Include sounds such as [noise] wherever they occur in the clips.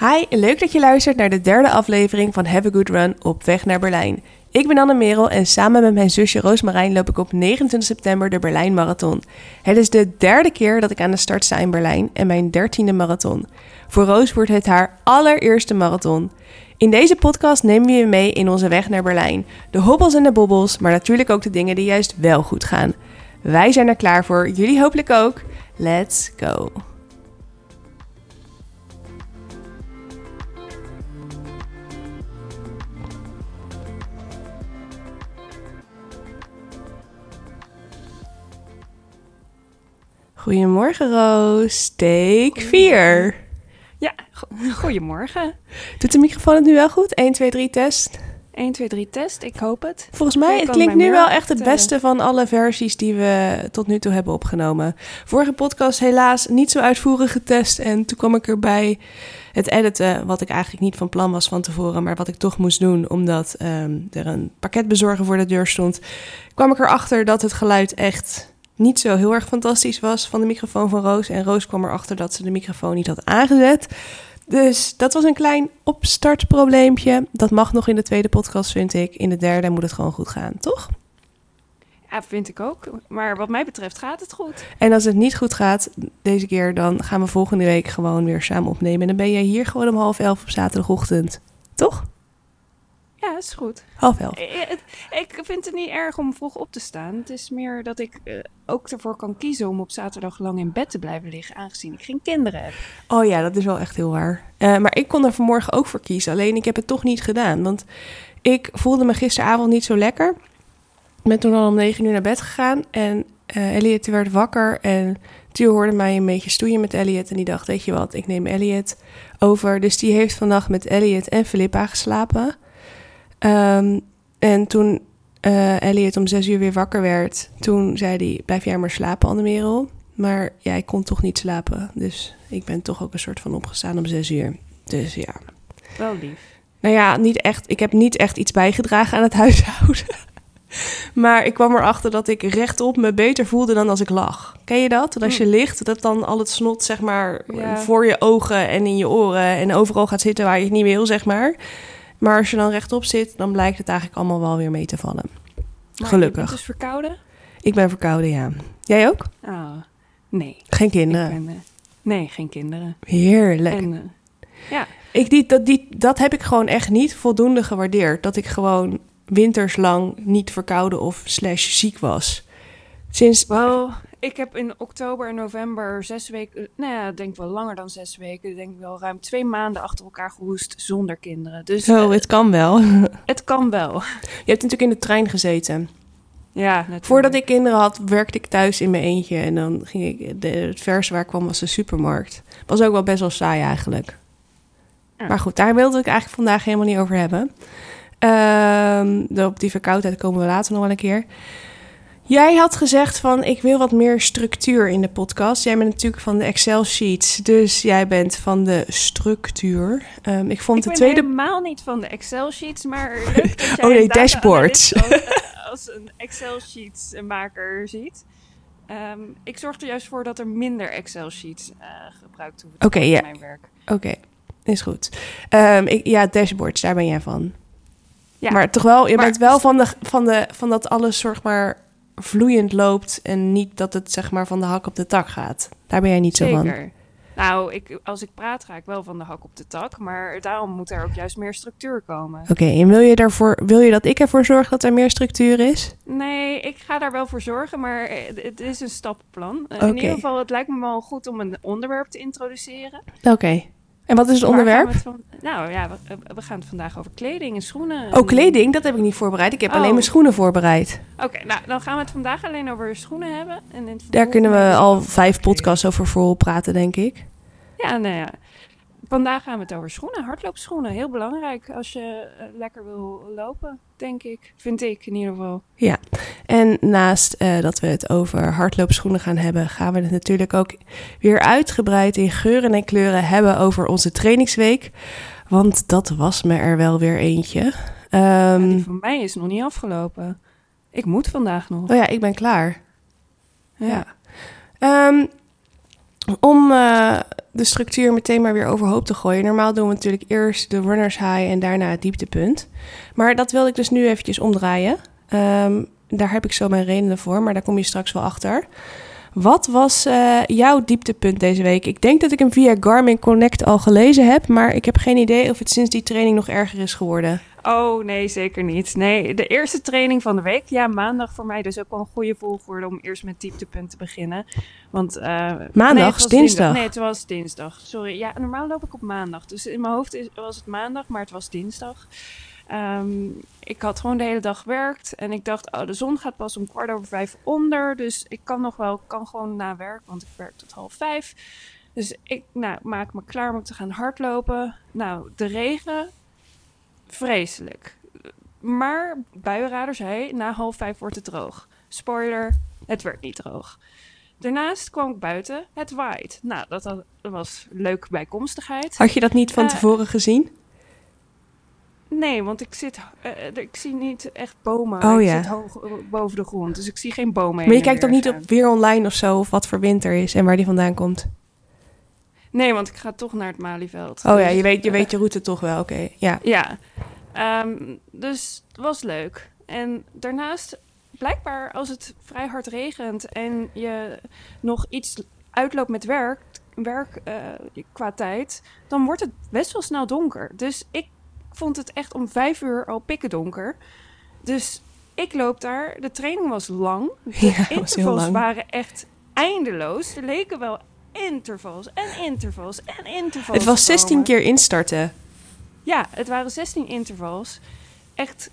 Hi, leuk dat je luistert naar de derde aflevering van Have a Good Run op weg naar Berlijn. Ik ben Anne Merel en samen met mijn zusje Roosmarijn loop ik op 29 september de Berlijn Marathon. Het is de derde keer dat ik aan de start sta in Berlijn en mijn dertiende marathon. Voor Roos wordt het haar allereerste marathon. In deze podcast nemen we je mee in onze weg naar Berlijn. De hobbels en de bobbels, maar natuurlijk ook de dingen die juist wel goed gaan. Wij zijn er klaar voor, jullie hopelijk ook. Let's go! Goedemorgen Roos, take 4. Ja, go [laughs] goedemorgen. Doet de microfoon het nu wel goed? 1, 2, 3 test. 1, 2, 3 test, ik hoop het. Volgens mij het klinkt nu wel echt het beste van alle versies die we tot nu toe hebben opgenomen. Vorige podcast helaas niet zo uitvoerig getest en toen kwam ik erbij het editen, wat ik eigenlijk niet van plan was van tevoren, maar wat ik toch moest doen omdat um, er een pakketbezorger voor de deur stond, kwam ik erachter dat het geluid echt niet zo heel erg fantastisch was van de microfoon van Roos. En Roos kwam erachter dat ze de microfoon niet had aangezet. Dus dat was een klein opstartprobleempje. Dat mag nog in de tweede podcast, vind ik. In de derde moet het gewoon goed gaan, toch? Ja, vind ik ook. Maar wat mij betreft gaat het goed. En als het niet goed gaat deze keer, dan gaan we volgende week gewoon weer samen opnemen. En dan ben jij hier gewoon om half elf op zaterdagochtend, toch? Ja, is goed. Half elf. Ik vind het niet erg om vroeg op te staan. Het is meer dat ik uh, ook ervoor kan kiezen om op zaterdag lang in bed te blijven liggen, aangezien ik geen kinderen heb. Oh ja, dat is wel echt heel waar. Uh, maar ik kon er vanmorgen ook voor kiezen. Alleen ik heb het toch niet gedaan. Want ik voelde me gisteravond niet zo lekker. Ik ben toen al om negen uur naar bed gegaan. En uh, Elliot werd wakker. En Tuur hoorde mij een beetje stoeien met Elliot. En die dacht, weet je wat, ik neem Elliot over. Dus die heeft vannacht met Elliot en Philippa geslapen. Um, en toen uh, Elliot om zes uur weer wakker werd, toen zei hij: Blijf jij maar slapen, Annemerel. Maar ja, ik kon toch niet slapen. Dus ik ben toch ook een soort van opgestaan om zes uur. Dus ja. Wel lief. Nou ja, niet echt. Ik heb niet echt iets bijgedragen aan het huishouden. [laughs] maar ik kwam erachter dat ik rechtop me beter voelde dan als ik lag. Ken je dat? Dat als je ligt, dat dan al het snot zeg maar ja. voor je ogen en in je oren en overal gaat zitten waar je het niet wil, zeg maar. Maar als je dan rechtop zit, dan blijkt het eigenlijk allemaal wel weer mee te vallen. Maar Gelukkig. Je bent dus verkouden? Ik ben verkouden, ja. Jij ook? Oh, nee. Geen kinderen? Ben, uh, nee, geen kinderen. Heerlijk. En, uh, ja. Ik, die, dat, die, dat heb ik gewoon echt niet voldoende gewaardeerd. Dat ik gewoon winterslang niet verkouden of slash ziek was. Sinds... Wel, ik heb in oktober en november zes weken, nou ja, denk wel langer dan zes weken, denk ik wel ruim twee maanden achter elkaar gehoest zonder kinderen. Dus oh, uh, het kan wel. [laughs] Het kan wel. Je hebt natuurlijk in de trein gezeten. Ja, natuurlijk. Voordat ik kinderen had, werkte ik thuis in mijn eentje en dan ging ik, de, het verste waar ik kwam was de supermarkt. Was ook wel best wel saai eigenlijk. Ja. Maar goed, daar wilde ik eigenlijk vandaag helemaal niet over hebben. Uh, op die verkoudheid komen we later nog wel een keer. Jij had gezegd van ik wil wat meer structuur in de podcast. Jij bent natuurlijk van de Excel sheets, dus jij bent van de structuur. Um, ik vond ik de tweede. helemaal niet van de Excel sheets, maar leuk dat [laughs] jij oh nee, dashboards. Als, [laughs] als, een Excel sheets maker ziet. Um, ik zorg er juist voor dat er minder Excel sheets uh, gebruikt okay, worden in mijn werk. Oké, okay. is goed. Um, ik, ja, dashboards, daar ben jij van. Ja, maar toch wel, je maar, bent wel van, de, van, de, van dat alles, zorg maar vloeiend loopt en niet dat het zeg maar van de hak op de tak gaat. Daar ben jij niet Zeker. zo van. Nou, ik, als ik praat ga ik wel van de hak op de tak, maar daarom moet er ook juist meer structuur komen. Oké, okay, en wil je, daarvoor, wil je dat ik ervoor zorg dat er meer structuur is? Nee, ik ga daar wel voor zorgen, maar het is een stappenplan. Okay. In ieder geval, het lijkt me wel goed om een onderwerp te introduceren. Oké. Okay. En wat is het onderwerp? Van, nou ja, we, we, gaan het vandaag over kleding en schoenen. Oh, kleding? Dat heb ik niet voorbereid. Ik heb oh. alleen mijn schoenen voorbereid. Oké, okay, nou dan gaan we het vandaag alleen over schoenen hebben. En Daar kunnen we al vijf podcasts over vol praten, denk ik. Ja, nou ja. Vandaag gaan we het over schoenen, hardloopschoenen. Heel belangrijk als je uh, lekker wil lopen, denk ik. Vind ik in ieder geval. Ja, en naast uh, dat we het over hardloopschoenen gaan hebben, gaan we het natuurlijk ook weer uitgebreid in geuren en kleuren hebben over onze trainingsweek. Want dat was me er wel weer eentje. Um, ja, die van mij is nog niet afgelopen. Ik moet vandaag nog. Oh ja, ik ben klaar. Ja. ja. Um, Om uh, de structuur meteen maar weer overhoop te gooien. Normaal doen we natuurlijk eerst de runners high en daarna het dieptepunt. Maar dat wilde ik dus nu eventjes omdraaien. Um, daar heb ik zo mijn redenen voor, maar daar kom je straks wel achter. Wat was uh, jouw dieptepunt deze week? Ik denk dat ik hem via Garmin Connect al gelezen heb, maar ik heb geen idee of het sinds die training nog erger is geworden. Oh, nee, zeker niet. Nee, de eerste training van de week. Ja, maandag voor mij dus ook wel een goede volgorde om eerst met dieptepunt te beginnen. Want, uh, maandag, nee, dinsdag. Nee, het was dinsdag. Sorry. Ja, normaal loop ik op maandag. Dus in mijn hoofd is, was het maandag, maar het was dinsdag. Um, ik had gewoon de hele dag gewerkt en ik dacht, oh, de zon gaat pas om kwart over vijf onder. Dus ik kan nog wel, kan gewoon na werk, want ik werk tot half vijf. Dus ik nou, maak me klaar om te gaan hardlopen. Nou, de regen, vreselijk. Maar buienrader zei, na half vijf wordt het droog. Spoiler, het werd niet droog. Daarnaast kwam ik buiten, het waait. Nou, dat, was leuk bijkomstigheid. Had je dat niet van uh, tevoren gezien? Nee, want ik zit, uh, ik zie niet echt bomen. Oh, ik ja. zit hoog boven de grond, dus ik zie geen bomen. Maar je kijkt ook niet op weer online of zo, of wat voor winter is en waar die vandaan komt? Nee, want ik ga toch naar het Malieveld. Oh ja, je weet je, weet je route toch wel, oké. Ja, ja. Um, dus het was leuk. En daarnaast, blijkbaar als het vrij hard regent en je nog iets uitloopt met werk, werk uh, qua tijd, dan wordt het best wel snel donker. Dus ik vond het echt om vijf uur al pikken donker. Dus ik loop daar. De training was lang. De [laughs] ja, intervals waren echt eindeloos. Er leken wel intervals en intervals en intervals. Het was 16 keer instarten. Ja, het waren 16 intervals. Echt,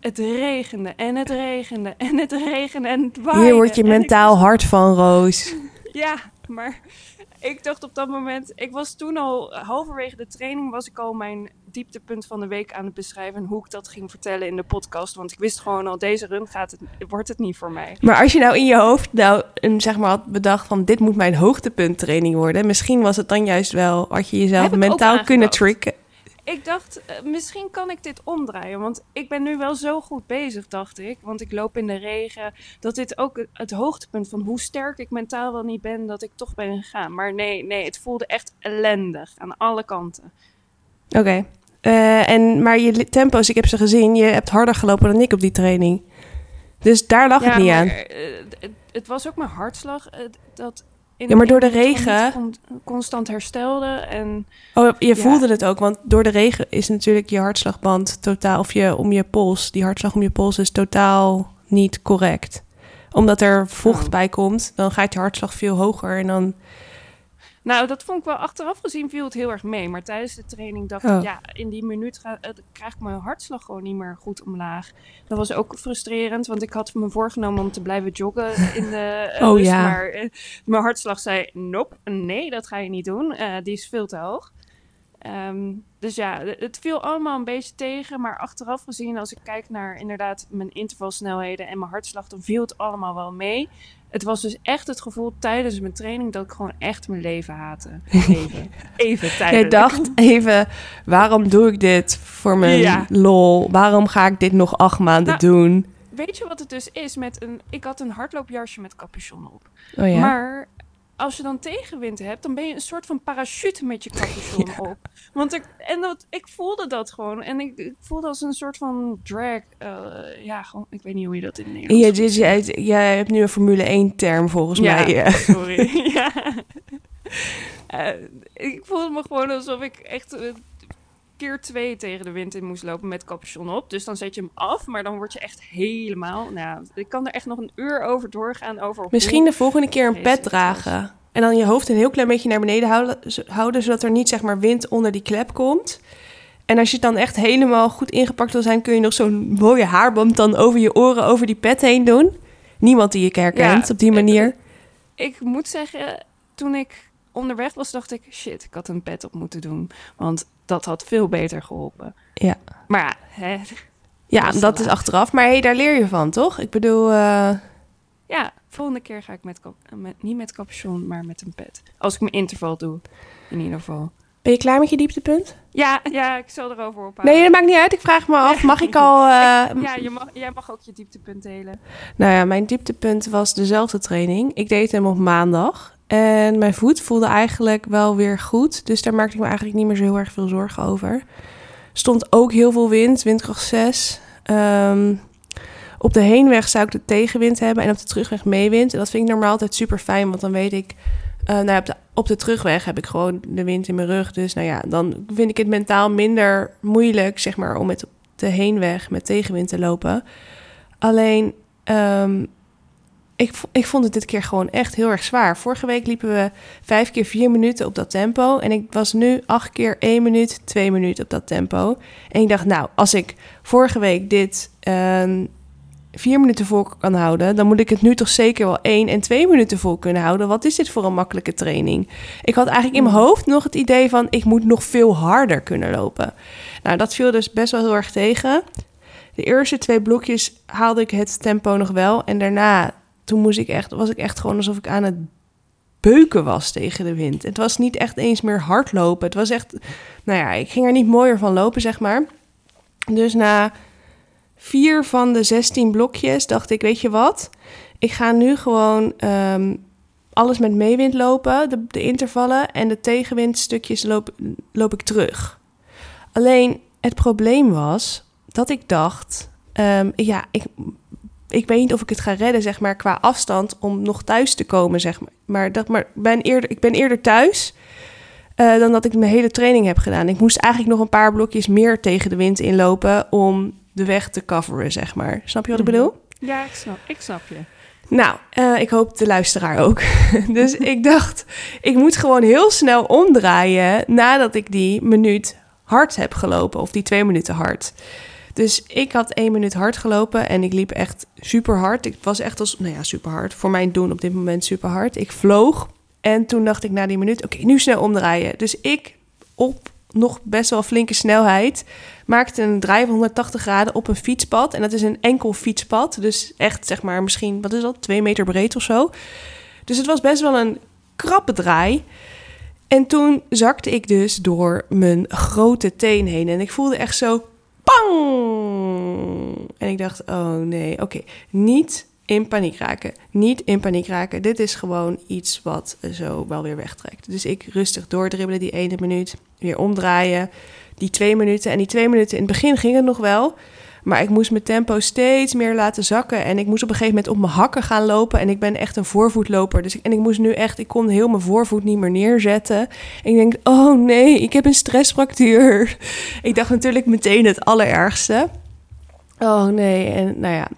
het regende en het regende en het regende en het waaide. Hier word je mentaal hard van, Roos. [laughs] Ja, maar ik dacht op dat moment, ik was toen al halverwege de training, was ik al mijn dieptepunt van de week aan het beschrijven en hoe ik dat ging vertellen in de podcast. Want ik wist gewoon al, deze run gaat het, wordt het niet voor mij. Maar als je nou in je hoofd nou een, zeg maar, had bedacht van dit moet mijn hoogtepunt training worden, misschien was het dan juist wel, had je jezelf mentaal kunnen tricken ik dacht, uh, misschien kan ik dit omdraaien. Want ik ben nu wel zo goed bezig, dacht ik. Want ik loop in de regen. Dat dit ook het hoogtepunt van hoe sterk ik mentaal wel niet ben, dat ik toch ben gegaan. Maar nee, nee, het voelde echt ellendig aan alle kanten. Oké. Okay. Uh, en maar je tempo's, ik heb ze gezien, je hebt harder gelopen dan ik op die training. Dus daar lag ja, het niet maar, aan. Uh, het, het, was ook mijn hartslag. dat ja, maar door de regen. constant herstelde. En, oh, je voelde het ook, want door de regen is natuurlijk je hartslagband totaal, of je om je pols, die hartslag om je pols is totaal niet correct. Omdat er vocht oh. bij komt, dan gaat je hartslag veel hoger en dan nou, dat vond ik wel achteraf gezien viel het heel erg mee. Maar tijdens de training dacht ik, oh. ja, in die minuut ga, uh, krijg ik mijn hartslag gewoon niet meer goed omlaag. Dat was ook frustrerend, want ik had me voorgenomen om te blijven joggen in de uh, [laughs] oh, ja. Maar uh, mijn hartslag zei, nope, nee, dat ga je niet doen. die is veel te hoog. Um, dus ja, het viel allemaal een beetje tegen. Maar achteraf gezien, als ik kijk naar inderdaad mijn intervalsnelheden en mijn hartslag, dan viel het allemaal wel mee het was dus echt het gevoel tijdens mijn training dat ik gewoon echt mijn leven haatte. [laughs] Even, even tijdens. Dacht even, waarom doe ik dit voor mijn lol? Waarom ga ik dit nog acht maanden nou, doen? Weet je wat het dus is met een... Ik had een hardloopjasje met capuchon op. Oh ja? Maar als je dan tegenwind hebt, dan ben je een soort van parachute met je capuchon [laughs] op. Want ik, en dat, ik voelde dat gewoon. En ik, ik voelde als een soort van drag. Uh, ja, gewoon, ik weet niet hoe je dat in Nederlands ja, jij, jij hebt nu een Formule 1-term volgens mij. Ja, sorry. [laughs] [laughs] ja. Uh, ik voelde me gewoon alsof ik echt uh, keer twee tegen de wind in moest lopen met capuchon op. Dus dan zet je hem af, maar dan word je echt helemaal... Nou, ik kan er echt nog een uur over doorgaan. Over Misschien de volgende keer een pet dragen. En dan je hoofd een heel klein beetje naar beneden houden, houden, zodat er niet zeg maar wind onder die klep komt. En als je dan echt helemaal goed ingepakt wil zijn, kun je nog zo'n mooie haarband dan over je oren, over die pet heen doen. Niemand die je herkent op die manier. Ik moet zeggen, toen ik onderweg was, dacht ik, shit, ik had een pet op moeten doen. Want dat had veel beter geholpen. Ja. Maar ja, hè, ja, dat, is achteraf. Maar hey, daar leer je van, toch? Ik bedoel... Uh... Ja, volgende keer ga ik met, met, niet met capuchon, maar met een pet. Als ik mijn interval doe, in ieder geval. Ben je klaar met je dieptepunt? Ja, ja ik zal erover ophouden. Nee, dat maakt niet uit. Ik vraag me af, mag ik al... Uh... [laughs] ja, je mag, jij mag ook je dieptepunt delen. Nou ja, mijn dieptepunt was dezelfde training. Ik deed hem op maandag. En mijn voet voelde eigenlijk wel weer goed. Dus daar maakte ik me eigenlijk niet meer zo heel erg veel zorgen over. Stond ook heel veel wind, windkracht 6. Ehm, op de heenweg zou ik de tegenwind hebben en op de terugweg meewind. En dat vind ik normaal altijd super fijn, want dan weet ik... Uh, nou, op, de, op de terugweg heb ik gewoon de wind in mijn rug. Dus nou ja, dan vind ik het mentaal minder moeilijk, zeg maar, om met de heenweg met tegenwind te lopen. Alleen, um, ik, ik vond het dit keer gewoon echt heel erg zwaar. Vorige week liepen we vijf keer vier minuten op dat tempo. En ik was nu acht keer één minuut, twee minuten op dat tempo. En ik dacht, nou, als ik vorige week dit uh, vier minuten vol kan houden, dan moet ik het nu toch zeker wel één en twee minuten vol kunnen houden. Wat is dit voor een makkelijke training? Ik had eigenlijk in mijn hmm. hoofd nog het idee van, ik moet nog veel harder kunnen lopen. Nou, dat viel dus best wel heel erg tegen. De eerste twee blokjes haalde ik het tempo nog wel. En daarna toen moest ik echt, was ik echt gewoon alsof ik aan het beuken was tegen de wind. Het was niet echt eens meer hardlopen. Het was echt, nou ja, ik ging er niet mooier van lopen, zeg maar. Dus na vier van de 16 blokjes dacht ik, weet je wat? Ik ga nu gewoon ehm, alles met meewind lopen, de, de intervallen en de tegenwindstukjes loop, loop ik terug. Alleen het probleem was dat ik dacht, um, ja, ik ik weet niet of ik het ga redden, zeg maar, qua afstand om nog thuis te komen, zeg maar. Maar, dat, maar ben eerder, ik ben eerder thuis uh, dan dat ik mijn hele training heb gedaan. Ik moest eigenlijk nog een paar blokjes meer tegen de wind inlopen om de weg te coveren, zeg maar. Snap je wat ik mhm. bedoel? Ja, ik snap, ik snap je. Nou, uh, ik hoop de luisteraar ook. [laughs] dus [laughs] ik dacht, ik moet gewoon heel snel omdraaien nadat ik die minuut hard heb gelopen, of die twee minuten hard. Dus ik had één minuut hard gelopen en ik liep echt super hard. Ik was echt als, nou ja, super hard. Voor mijn doen op dit moment super hard. Ik vloog en toen dacht ik na die minuut, oké, nu snel omdraaien. Dus ik op nog best wel flinke snelheid maakte een draai van 180 graden op een fietspad. En dat is een enkel fietspad. Dus echt, zeg maar, misschien, wat is dat, twee meter breed of zo. Dus het was best wel een krappe draai. En toen zakte ik dus door mijn grote teen heen. En ik voelde echt zo Pang! En ik dacht, oh nee, oké, niet in paniek raken. Niet in paniek raken. Dit is gewoon iets wat zo wel weer wegtrekt. Dus ik rustig doordribbelen die ene minuut, weer omdraaien. Die twee minuten. En die twee minuten in het begin ging het nog wel. Maar ik moest mijn tempo steeds meer laten zakken. En ik moest op een gegeven moment op mijn hakken gaan lopen. En ik ben echt een voorvoetloper. Dus en ik moest nu echt, ik kon heel mijn voorvoet niet meer neerzetten. En ik denk, oh nee, ik heb een stressfractuur. [laughs] Ik dacht natuurlijk meteen het allerergste. Oh nee, en nou ja.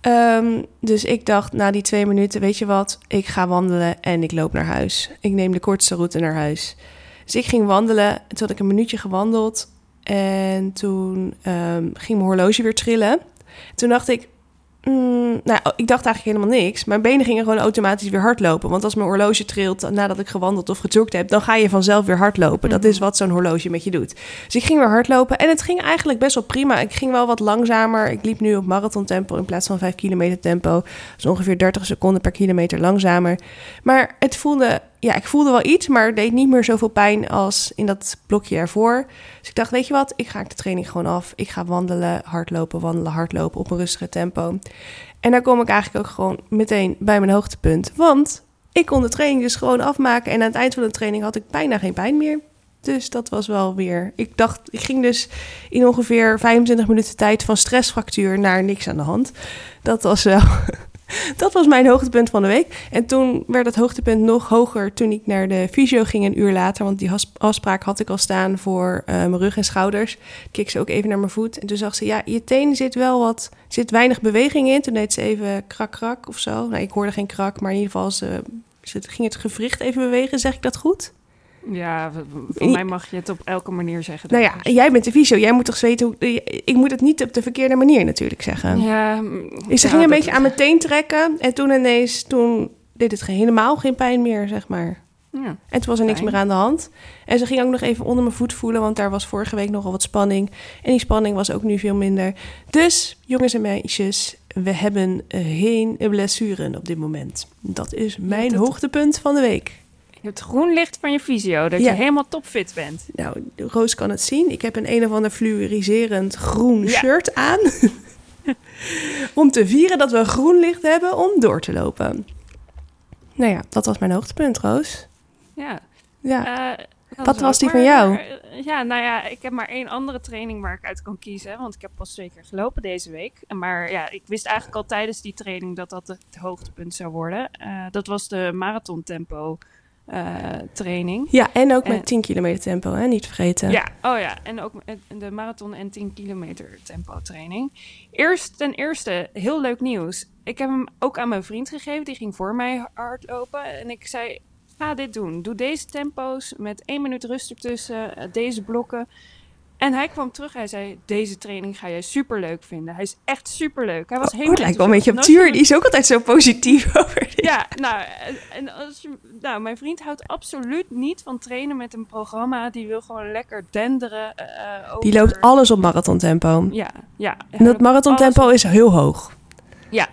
Ehm, dus ik dacht na die twee minuten, weet je wat, ik ga wandelen en ik loop naar huis. Ik neem de kortste route naar huis. Dus ik ging wandelen. Toen had ik een minuutje gewandeld. En toen um, ging mijn horloge weer trillen. Toen dacht ik, mm, nou, ik dacht eigenlijk helemaal niks. Mijn benen gingen gewoon automatisch weer hardlopen. Want als mijn horloge trilt nadat ik gewandeld of gejogd heb, dan ga je vanzelf weer hardlopen. Dat is mhm. wat zo'n horloge met je doet. Dus ik ging weer hardlopen en het ging eigenlijk best wel prima. Ik ging wel wat langzamer. Ik liep nu op marathon tempo in plaats van 5 kilometer tempo. Dus ongeveer 30 seconden per kilometer langzamer. Maar het voelde ja, ik voelde wel iets, maar het deed niet meer zoveel pijn als in dat blokje ervoor. Dus ik dacht, weet je wat, ik ga de training gewoon af. Ik ga wandelen, hardlopen, wandelen, hardlopen op een rustige tempo. En daar kom ik eigenlijk ook gewoon meteen bij mijn hoogtepunt. Want ik kon de training dus gewoon afmaken. En aan het eind van de training had ik bijna geen pijn meer. Dus dat was wel weer. Ik dacht, ik ging dus in ongeveer 25 minuten tijd van stressfractuur naar niks aan de hand. Dat was wel [laughs] [laughs] dat was mijn hoogtepunt van de week. En toen werd het hoogtepunt nog hoger toen ik naar de fysio ging een uur later. Want die afspraak had ik al staan voor uh, mijn rug en schouders. Keek ze ook even naar mijn voet. En toen zag ze, ja, je teen zit wel wat, zit weinig beweging in. Toen deed ze even krak krak of zo. Nou, ik hoorde geen krak, maar in ieder geval, ze, ze ging het gewricht even bewegen. Zeg ik dat goed? Ja, voor mij mag je het op elke manier zeggen. Nou ja, jij bent de visio. Jij moet toch weten hoe... Ik moet het niet op de verkeerde manier natuurlijk zeggen. Ja. Ze ging een beetje aan mijn teen trekken. En toen ineens, toen deed het helemaal geen pijn meer, zeg maar. Ja, en toen was er niks meer aan de hand. En ze ging ook nog even onder mijn voet voelen, want daar was vorige week nogal wat spanning. En die spanning was ook nu veel minder. Dus, jongens en meisjes, we hebben geen blessuren op dit moment. Dat is mijn hoogtepunt van de week. Het groen licht van je visio, dat je helemaal topfit bent. Nou, Roos kan het zien. Ik heb een een of ander fluoriserend groen shirt aan. [laughs] om te vieren dat we groen licht hebben om door te lopen. Nou ja, dat was mijn hoogtepunt, Roos. Ja. Ja. Eh, Wat was die van jou? eh, Ja, nou ja, ik heb maar één andere training waar ik uit kan kiezen. Want ik heb pas twee keer gelopen deze week. Maar ja, ik wist eigenlijk al tijdens die training dat dat het hoogtepunt zou worden. Eh, dat was de marathon tempo training. Ja, en ook Eh. met 10 kilometer tempo, hè? Niet vergeten. Ja, oh ja, en ook de marathon en 10 kilometer tempo training. Eerst ten eerste, heel leuk nieuws. Ik heb hem ook aan mijn vriend gegeven, die ging voor mij hardlopen. En ik zei, ga dit doen. Doe deze tempo's met één minuut rust ertussen, eh, deze blokken. En hij kwam terug, hij zei, deze training ga jij super leuk vinden. Hij is echt super leuk. Hij was Oh, helemaal het lijkt wel een beetje op. Tuur. Die is ook altijd zo positief [laughs] over dit. Ja, nou, en- als je, nou, mijn vriend houdt absoluut niet van trainen met een programma. Die wil gewoon lekker denderen. eh, over... Die loopt alles op marathontempo. Ja, ja. En dat marathontempo is heel hoog. Ja.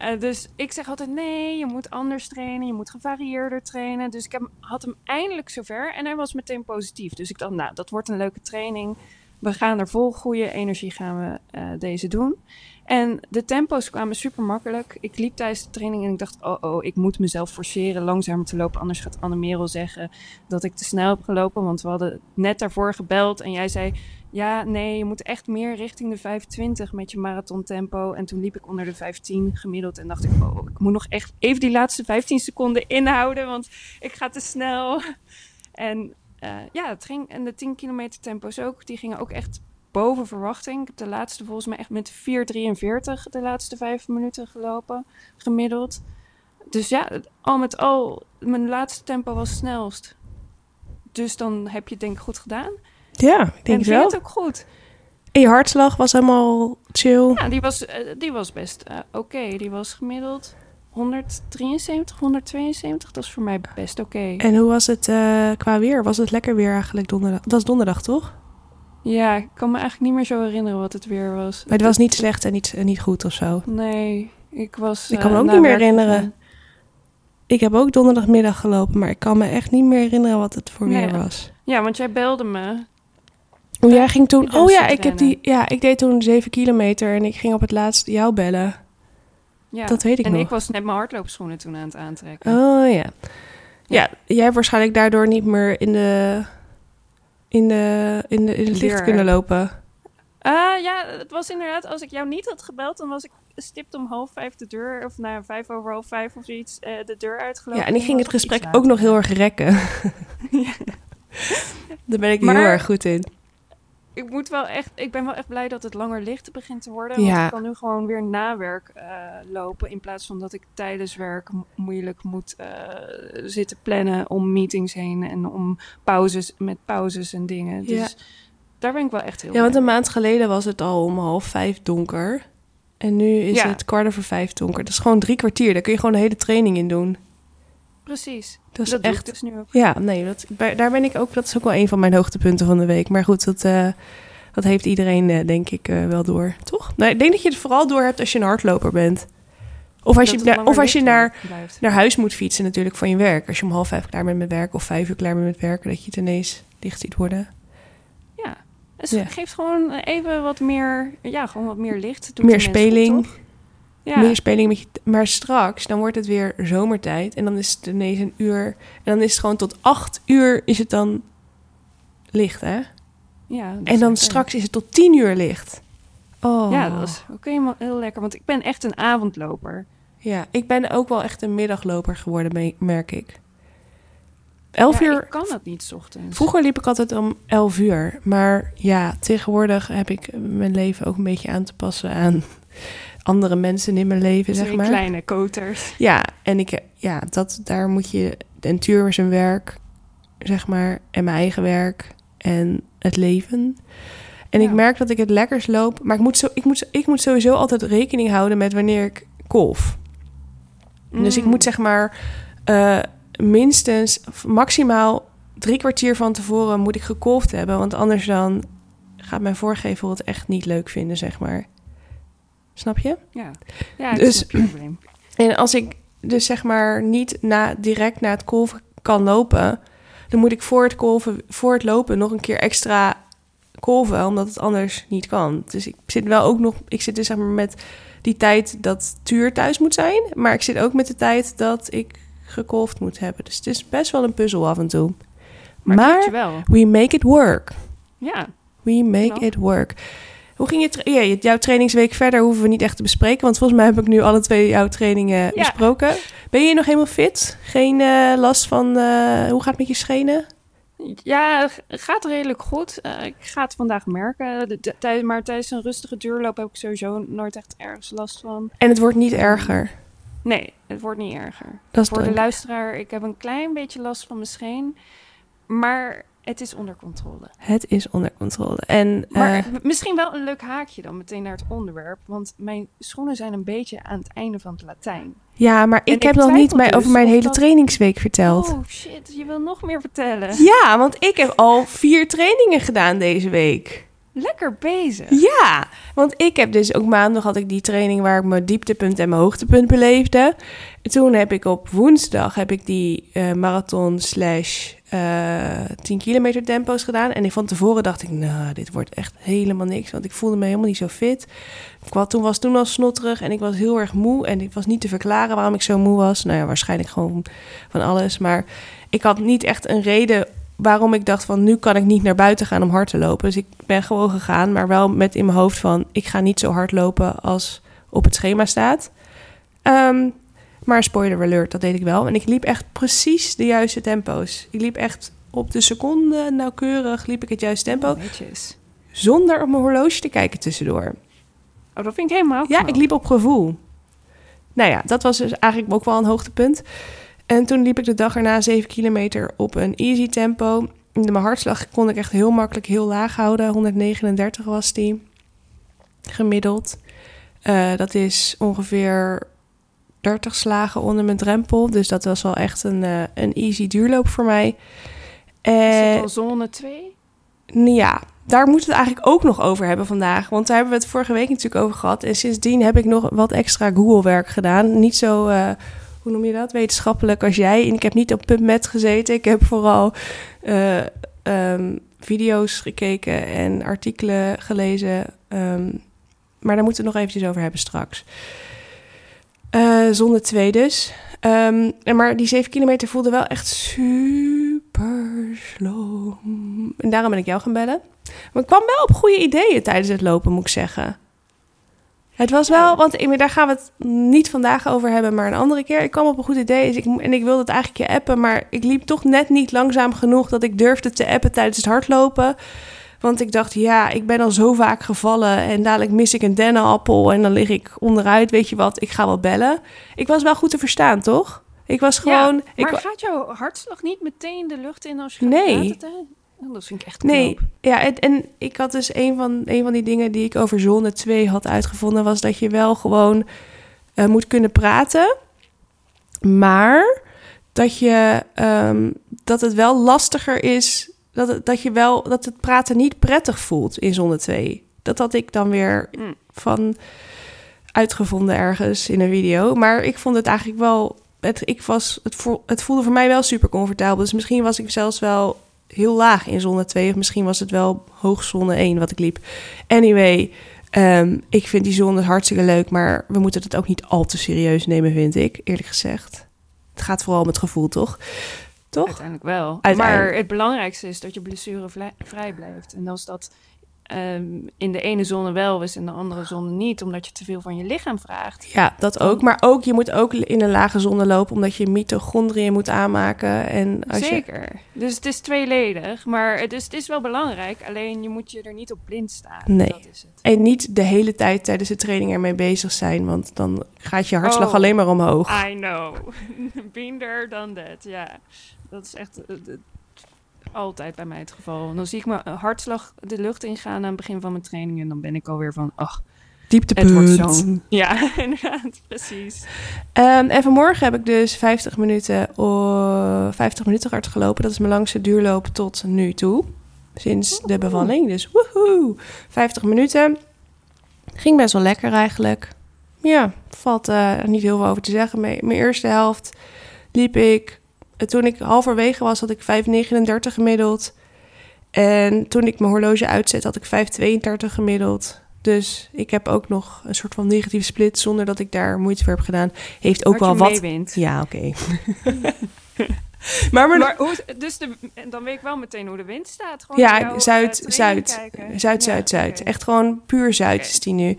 Eh, dus ik zeg altijd, nee, je moet anders trainen. Je moet gevarieerder trainen. Dus ik heb, had hem eindelijk zover. En hij was meteen positief. Dus ik dacht, nou, dat wordt een leuke training. We gaan er vol goede energie gaan we eh, deze doen. En de tempo's kwamen super makkelijk. Ik liep tijdens de training en ik dacht, oh oh, ik moet mezelf forceren langzamer te lopen. Anders gaat Anne Merel zeggen dat ik te snel heb gelopen. Want we hadden net daarvoor gebeld en jij zei, ja, nee, je moet echt meer richting de 25 met je marathontempo. En toen liep ik onder de 15 gemiddeld en dacht ik, oh, ik moet nog echt even die laatste 15 seconden inhouden, want ik ga te snel. En eh, ja, het ging, en de 10 kilometer tempo's ook, die gingen ook echt boven verwachting. Ik heb de laatste volgens mij echt met 4,43 de laatste vijf minuten gelopen, gemiddeld. Dus ja, al met al, mijn laatste tempo was snelst. Dus dan heb je het denk ik goed gedaan. Ja, ik en denk het ging wel. het ook goed. En je hartslag was helemaal chill. Ja, die was, eh, die was best eh, oké. Die was gemiddeld 173, 172. Dat is voor mij best oké. En hoe was het eh, qua weer? Was het lekker weer eigenlijk donderdag? Het was donderdag, toch? Ja, ik kan me eigenlijk niet meer zo herinneren wat het weer was. Maar het was niet slecht en niet, en niet goed of zo. Nee, ik was... Ik kan me ook niet meer herinneren. Ik heb ook donderdagmiddag gelopen, maar ik kan me echt niet meer herinneren wat het voor Nee. weer was. Ja, want jij belde me. Oh, jij ging toen... Ja, Oh ja, ik heb die... Ja, ik deed toen 7 kilometer en ik ging op het laatst jou bellen. Ja. Dat weet ik en nog. ik was net mijn hardloopschoenen toen aan het aantrekken. Oh ja. Ja, jij hebt waarschijnlijk daardoor niet meer in de... In, de, in, de, in het licht kunnen lopen. Ah, ja, het was inderdaad, als ik jou niet had gebeld, dan was ik stipt om half vijf de deur, of nou, vijf over half vijf of zoiets, eh, de deur uitgelopen. Ja, en ik ging het gesprek ook nog heel erg rekken. [laughs] [laughs] Daar ben ik heel erg goed in. Ik moet wel echt, ik ben wel echt blij dat het langer licht begint te worden. Want ik kan nu gewoon weer na werk eh, lopen. In plaats van dat ik tijdens werk mo- moeilijk moet eh, zitten plannen om meetings heen. En om pauzes, met pauzes en dingen. Dus Ja. daar ben ik wel echt heel Ja, want een maand geleden was het al om half vijf donker. En nu is Ja. het kwart over vijf donker. Dat is gewoon drie kwartier. Daar kun je gewoon een hele training in doen. Precies. Dat is dat echt... dus nu ook. Ja, nee, dat, daar ben ik ook... Dat is ook wel een van mijn hoogtepunten van de week. Maar goed, dat, eh, dat heeft iedereen eh, denk ik eh, wel door. Toch? Nee, ik denk dat je het vooral door hebt als je een hardloper bent. Of als je, Dat het of als je naar, blijft. naar huis moet fietsen natuurlijk van je werk. Als je om half vijf klaar bent met werk of vijf uur klaar bent met werken... dat je het ineens dicht ziet worden. Ja. Dus Ja. geeft gewoon even wat meer, ja, gewoon wat meer licht. Doet Meer speling. goed? Ja. meer speling met je... Maar straks, dan wordt het weer zomertijd. En dan is het ineens een uur. En dan is het gewoon tot acht uur is het dan licht, hè? ja, En dan straks is het tot tien uur licht. Oh. Ja, dat is ook helemaal heel lekker. Want ik ben echt een avondloper. Ja, ik ben ook wel echt een middagloper geworden, me- merk ik. Elf Ja, uur... Ik kan dat niet 's ochtends. Vroeger liep ik altijd om elf uur. Maar ja, tegenwoordig heb ik mijn leven ook een beetje aan te passen aan andere mensen in mijn leven, zeg maar. kleine koters. Ja, en ik, ja, dat, daar moet je, en Tuur zijn werk, zeg maar, en mijn eigen werk en het leven. En ik merk dat ik het lekkers loop, maar ik moet, zo, ik, moet, ik moet sowieso altijd rekening houden met wanneer ik kolf. Dus ik Mm. moet zeg maar eh, minstens, maximaal drie kwartier van tevoren moet ik gekolfd hebben, want anders dan gaat mijn voorgevel het echt niet leuk vinden, zeg maar. Snap je? Ja, ja Dus- probleem. En als ik dus zeg maar niet na, direct na het kolven kan lopen, dan moet ik voor het, kolven, voor het lopen nog een keer extra kolven, omdat het anders niet kan. Dus ik zit wel ook nog, ik zit dus zeg maar met die tijd dat Tuur thuis moet zijn, maar ik zit ook met de tijd dat ik gekolfd moet hebben. Dus het is best wel een puzzel af en toe. Maar, Maar, wel. we make it work. Ja. We make it work. Hoe ging je, tra- ja, jouw trainingsweek verder? Hoeven we niet echt te bespreken. Want volgens mij heb ik nu alle twee jouw trainingen besproken. Ben je nog helemaal fit? Geen eh, last van... eh, hoe gaat het met je schenen? Ja, gaat redelijk goed. Eh, ik ga het vandaag merken. De- maar tijdens een rustige duurloop heb ik sowieso nooit echt ergens last van. En het wordt niet erger. Nee, het wordt niet erger. Dat is Voor de luisteraar, ik heb een klein beetje last van mijn scheen. Maar het is onder controle. Het is onder controle. En Maar eh, misschien wel een leuk haakje dan meteen naar het onderwerp. Want mijn schoenen zijn een beetje aan het einde van het Latijn. ja, maar ik ik heb nog niet dus over mijn hele dat- trainingsweek verteld. Oh shit, je wil nog meer vertellen. Ja, want ik heb al vier trainingen gedaan deze week. Lekker bezig. Ja, want ik heb dus ook maandag had ik die training waar ik mijn dieptepunt en mijn hoogtepunt beleefde. En toen heb ik op woensdag heb ik die eh, marathon slash eh 10 kilometer tempo's gedaan. En van tevoren dacht ik, nou, dit wordt echt helemaal niks. Want ik voelde me helemaal niet zo fit. Ik was, toen was toen al snotterig en ik was heel erg moe. En ik was niet te verklaren waarom ik zo moe was. Nou ja, waarschijnlijk gewoon van alles. Maar ik had niet echt een reden waarom ik dacht van nu kan ik niet naar buiten gaan om hard te lopen. Dus ik ben gewoon gegaan, maar wel met in mijn hoofd van ik ga niet zo hard lopen als op het schema staat. Ehm, maar spoiler alert, dat deed ik wel. En ik liep echt precies de juiste tempo's. Ik liep echt op de seconde nauwkeurig liep ik het juiste tempo. Netjes. Zonder op mijn horloge te kijken tussendoor. Oh, dat vind ik helemaal Ja, ik liep op gevoel. Nou ja, dat was dus eigenlijk ook wel een hoogtepunt. En toen liep ik de dag erna 7 kilometer op een easy tempo. Mijn hartslag kon ik echt heel makkelijk heel laag houden. 139 was die gemiddeld. Eh, dat is ongeveer 30 slagen onder mijn drempel. Dus dat was wel echt een, eh, een easy duurloop voor mij. Is Eh, dat al zone 2? ja, daar moeten we het eigenlijk ook nog over hebben vandaag. Want daar hebben we het vorige week natuurlijk over gehad. En sindsdien heb ik nog wat extra Google-werk gedaan. Niet zo, eh, hoe noem je dat, wetenschappelijk als jij. En ik heb niet op PubMed gezeten. Ik heb vooral eh, ehm, video's gekeken en artikelen gelezen. Ehm, maar daar moeten we nog eventjes over hebben straks. Eh zonde 2 dus. Ehm, maar die 7 kilometer voelde wel echt super slow. En daarom ben ik jou gaan bellen. Maar ik kwam wel op goede ideeën tijdens het lopen, moet ik zeggen. Het was wel, want ik- daar gaan we het niet vandaag over hebben, maar een andere keer. Ik kwam op een goed idee dus ik, en ik wilde het eigenlijk je appen, maar ik liep toch net niet langzaam genoeg dat ik durfde te appen tijdens het hardlopen. Want ik dacht, ja, ik ben al zo vaak gevallen en dadelijk mis ik een dennenappel en dan lig ik onderuit, weet je wat, ik ga wel bellen. Ik was wel goed te verstaan, toch? Ik was gewoon... ja, ik, maar gaat jouw hartslag niet meteen de lucht in als je gaat Nee. praten? Oh, Dat vind ik echt Nee, knap. ja, en, en ik had dus een van, een van die dingen die ik over zone 2 had uitgevonden, was dat je wel gewoon eh, moet kunnen praten, maar dat, je, ehm, dat het wel lastiger is, dat, het, dat je wel, dat het praten niet prettig voelt in zone 2. Dat had ik dan weer Mm. van uitgevonden ergens in een video, maar ik vond het eigenlijk wel, het, ik was, het voelde voor mij wel super comfortabel, dus misschien was ik zelfs wel heel laag in zone 2. Of misschien was het wel hoog zone 1 wat ik liep. Anyway, ehm, ik vind die zones hartstikke leuk. Maar we moeten het ook niet al te serieus nemen, vind ik. Eerlijk gezegd. Het gaat vooral om het gevoel, toch? Toch? Uiteindelijk wel. Uiteindelijk. Maar het belangrijkste is dat je blessure vrij blijft. En als dat ehm, in de ene zone wel is en de andere zone niet, omdat je te veel van je lichaam vraagt. Ja, dat ook. Maar ook, je moet ook in een lage zone lopen... omdat je mitochondriën moet aanmaken. En als je, Zeker. Dus het is tweeledig, maar het is, het is wel belangrijk. Alleen je moet je er niet op blind staan. Nee. Dat is het. en niet de hele tijd tijdens de training ermee bezig zijn... want dan gaat je hartslag Oh. alleen maar omhoog. I know. Been there, done that. Ja, dat is echt eh, altijd bij mij het geval. Dan zie ik mijn hartslag de lucht ingaan aan het begin van mijn training en dan ben ik alweer van, ach, het wordt Dieptepunt. zo'n... [laughs] Ja, [laughs] inderdaad, precies. Ehm, en vanmorgen heb ik dus 50 minuten, oh, 50 minuten hard gelopen. Dat is mijn langste duurloop tot nu toe. Sinds de bevalling. Dus woehoe. 50 minuten. Ging best wel lekker eigenlijk. Ja, valt eh, niet heel veel over te zeggen. Mijn, mijn eerste helft liep ik. Eh, Toen ik halverwege was, had ik 5,39 gemiddeld. En toen ik mijn horloge uitzet, had ik 5,32 gemiddeld. Dus ik heb ook nog een soort van negatieve split zonder dat ik daar moeite voor heb gedaan. Heeft ook wel wat. Meewint. Ja, oké. [laughs] maar, maar, hoe, dus de, dan weet ik wel meteen hoe de wind staat. Gewoon ja, zuid, uh, zuid, zuid, zuid, zuid. Echt gewoon puur zuid is die nu.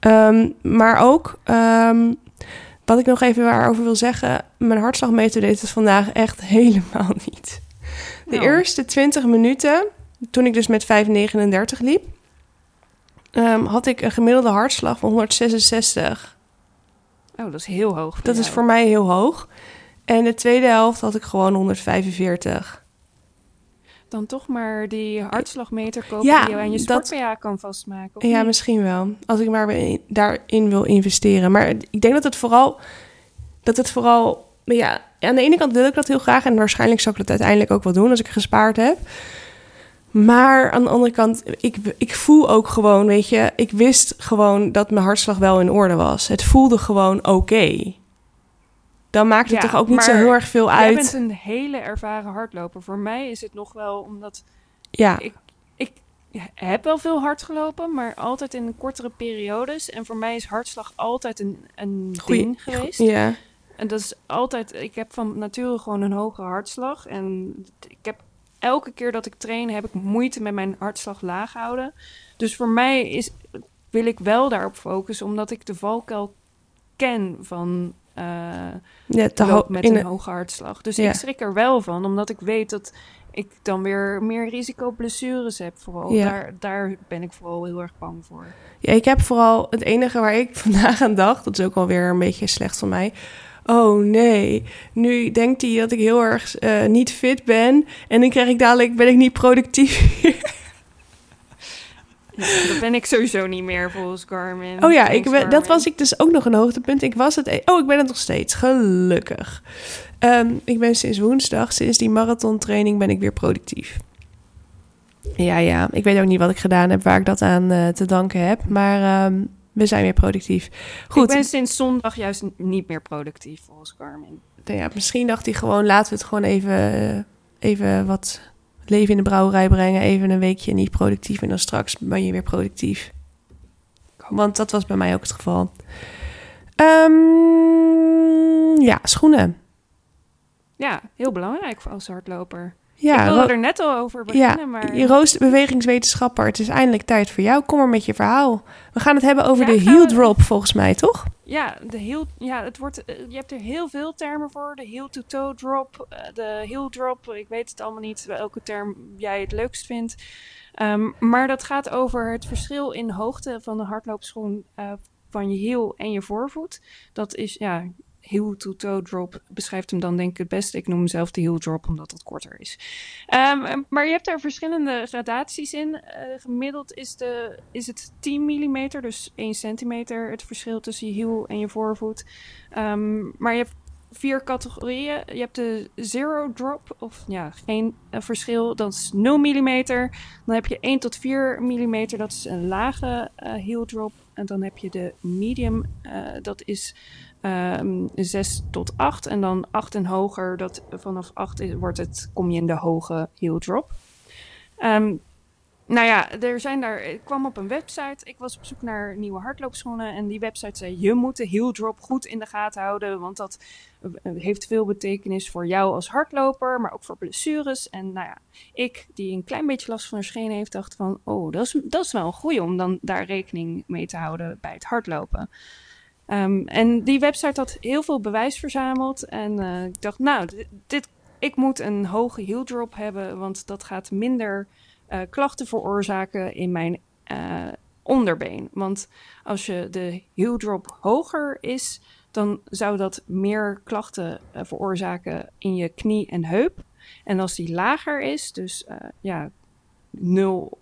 Um, maar ook, um, wat ik nog even waarover wil zeggen, mijn hartslagmeter deed het vandaag echt [laughs] helemaal niet. De nou. eerste 20 minuten, toen ik dus met 5,39 liep, um, had ik een gemiddelde hartslag van 166. Oh, dat is heel hoog. Dat is voor mij heel hoog. En de tweede helft had ik gewoon 145. Dan toch maar die hartslagmeter kopen ja, die je aan je sport kan vastmaken. ja, misschien wel. Als ik maar daarin wil investeren. Maar ik denk dat het vooral... Dat het vooral... Ja, aan de ene kant wil ik dat heel graag. En waarschijnlijk zal ik dat uiteindelijk ook wel doen als ik gespaard heb. Maar aan de andere kant, ik, ik voel ook gewoon, weet je, ik wist gewoon dat mijn hartslag wel in orde was. Het voelde gewoon oké. Dan maakt het toch ook niet zo heel erg veel uit. Jij bent een hele ervaren hardloper. Voor mij is het nog wel omdat ja. ik, ik heb wel veel hard gelopen, maar altijd in kortere periodes. En voor mij is hartslag altijd een, een Goeie, ding geweest. Ja. En dat is altijd, ik heb van nature gewoon een hoge hartslag. En ik heb elke keer dat ik train, heb ik moeite met mijn hartslag laag houden. Dus voor mij is, wil ik wel daarop focussen, omdat ik de valkuil ken van uh, ja, te met een hoge hartslag. Dus ik schrik er wel van, omdat ik weet dat ik dan weer meer risico blessures heb. Vooral ja. daar, daar ben ik vooral heel erg bang voor. Ja, ik heb vooral het enige waar ik [laughs] vandaag aan dacht, dat is ook alweer een beetje slecht van mij oh nee, nu denkt hij dat ik heel erg uh, niet fit ben en dan krijg ik dadelijk, ben ik niet productief. [laughs] ja, dat ben ik sowieso niet meer volgens Garmin. Oh ja, ik ben, dat was ik dus ook nog een hoogtepunt. Ik was het, e- oh ik ben het nog steeds, gelukkig. Um, ik ben sinds woensdag, sinds die marathontraining ben ik weer productief. Ja, ja. Ik weet ook niet wat ik gedaan heb, waar ik dat aan uh, te danken heb. Maar um, we zijn weer productief. Goed. Ik ben sinds zondag juist niet meer productief volgens. Nou ja, misschien dacht hij gewoon, laten we het gewoon even, even wat leven in de brouwerij brengen. Even een weekje niet productief en dan straks ben je weer productief. Want dat was bij mij ook het geval. Um, ja, schoenen. Ja, heel belangrijk voor als hardloper. Ja, ik wilde er net al over beginnen, ja, maar... Je roost bewegingswetenschapper, het is eindelijk tijd voor jou. Kom maar met je verhaal. We gaan het hebben over de heel drop, volgens mij, toch? Ja, de heel, ja het wordt, eh, je hebt er heel veel termen voor. De heel-to-toe drop, eh, de heel drop. Ik weet het allemaal niet welke term jij het leukst vindt. Ehm, maar dat gaat over het verschil in hoogte van de hardloopschoen uh, van je heel en je voorvoet. Dat is, ja, heel to toe drop beschrijft hem dan denk ik het beste. Ik noem hem zelf de heel drop omdat het korter is. Ehm, maar je hebt daar verschillende gradaties in. Uh, gemiddeld is, de, is het 10 mm, dus 1 centimeter het verschil tussen je hiel en je voorvoet. Um, maar je hebt vier categorieën. Je hebt de zero drop, of ja, geen uh, verschil, dat is 0 mm. Dan heb je 1 tot 4 mm, dat is een lage uh, heel drop. En dan heb je de medium, dat is ehm, 6 tot 8. En dan 8 en hoger, dat, vanaf 8 is, wordt het, kom je in de hoge heel drop. Um, nou ja, er zijn daar, ik kwam op een website. Ik was op zoek naar nieuwe hardloopschoenen. En die website zei: Je moet de heel drop goed in de gaten houden. Want dat eh, heeft veel betekenis voor jou als hardloper. Maar ook voor blessures. En nou ja, ik, die een klein beetje last van de schenen heeft, dacht van: Oh, dat is, dat is wel een goeie om dan daar rekening mee te houden bij het hardlopen. Um, en die website had heel veel bewijs verzameld. En uh, ik dacht, nou, dit, ik moet een hoge heel drop hebben, want dat gaat minder uh, klachten veroorzaken in mijn uh, onderbeen. Want als je de heel drop hoger is, dan zou dat meer klachten veroorzaken in je knie en heup. En als die lager is, dus ja, 0,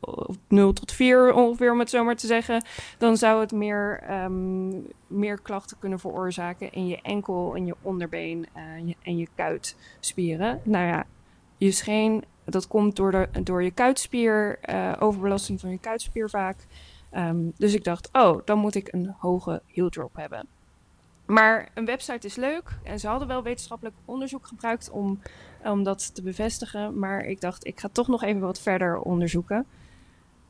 0 tot 4 ongeveer, om het zo maar te zeggen, dan zou het meer, um, meer klachten kunnen veroorzaken in je enkel, in je onderbeen uh, en je kuitspieren. Nou ja, je scheen, dat komt door, de, door je kuitspier, uh, overbelasting van je kuitspier vaak. Um, dus ik dacht, oh, dan moet ik een hoge heel drop hebben. Maar een website is leuk en ze hadden wel wetenschappelijk onderzoek gebruikt om, om dat te bevestigen. Maar ik dacht, ik ga toch nog even wat verder onderzoeken.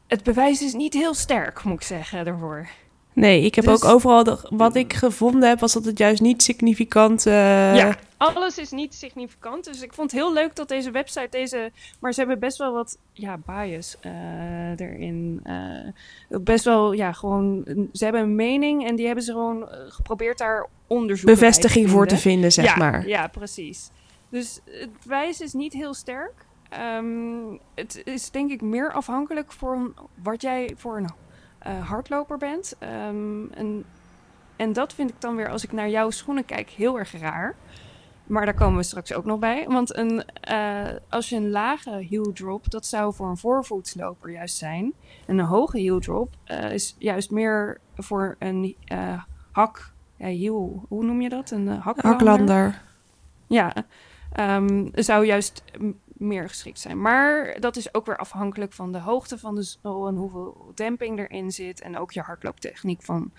het bewijs is niet heel sterk, moet ik zeggen, daarvoor. Nee, ik heb Dus- ook overal... De, wat ik gevonden heb, was dat het juist niet significant... eh, Ja, alles is niet significant. Dus ik vond het heel leuk dat deze website deze... Maar ze hebben best wel wat ja, bias eh, erin. eh, best wel, ja, gewoon... Ze hebben een mening en die hebben ze gewoon geprobeerd daar onderzoek bevestiging voor te vinden. zeg ja, maar. Ja, precies. Dus het bewijs is niet heel sterk. Ehm, het is denk ik meer afhankelijk van wat jij voor een eh, hardloper bent. Ehm, en, en dat vind ik dan weer, als ik naar jouw schoenen kijk, heel erg raar. Maar daar komen we straks ook nog bij. Want een, eh, als je een lage heel drop, dat zou voor een voorvoetsloper juist zijn. En een hoge heel drop eh, is juist meer voor een hak. Ja, heel, hoe noem je dat? Een haklander? Haklander. Ja, ehm, zou juist meer geschikt zijn. Maar dat is ook weer afhankelijk van de hoogte van de zool en hoeveel demping erin zit. En ook je hardlooptechniek van,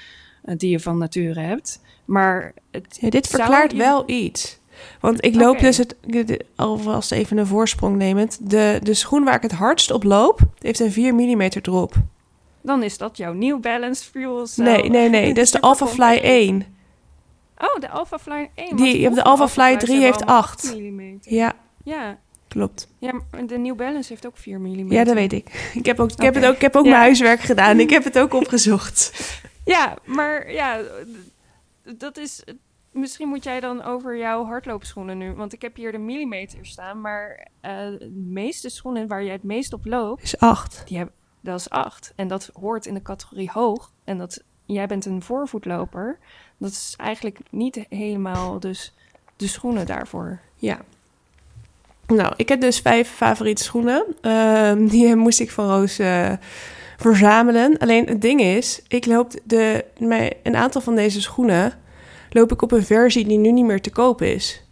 eh, die je van nature hebt. Maar het, Ja, dit verklaart je- wel iets. Want ik loop dus het, alvast even een voorsprong nemend. De, de schoen waar ik het hardst op loop, heeft een 4 mm drop. dan is dat jouw New Balance Fuel Cell. Nee, nee, nee. [laughs] Dat is de Alpha Fly compact. 1. Oh, de Alpha Fly 1. Die- de Alpha Fly 3 heeft 8. mm. Ja, Ja. Klopt. ja, maar de New Balance heeft ook 4 mm. Ja, dat weet ik. Ik heb ook, ik heb het ook, ik heb ook Ja. mijn huiswerk gedaan. Ik heb het ook [laughs] opgezocht. Ja, maar ja, dat is. Misschien moet jij dan over jouw hardloopschoenen nu. Want ik heb hier de millimeter staan. Maar eh, de meeste schoenen waar jij het meest op loopt, Is 8. die hebben, dat is 8. En dat hoort in de categorie hoog. En dat jij bent een voorvoetloper. Dat is eigenlijk niet helemaal dus de schoenen daarvoor. Ja. Nou, ik heb dus vijf favoriete schoenen. Ehm, [laughs] die moest ik van Roos eh, verzamelen. Alleen het ding is, ik loop de, mijn, een aantal van deze schoenen loop ik op een versie die nu niet meer te koop is.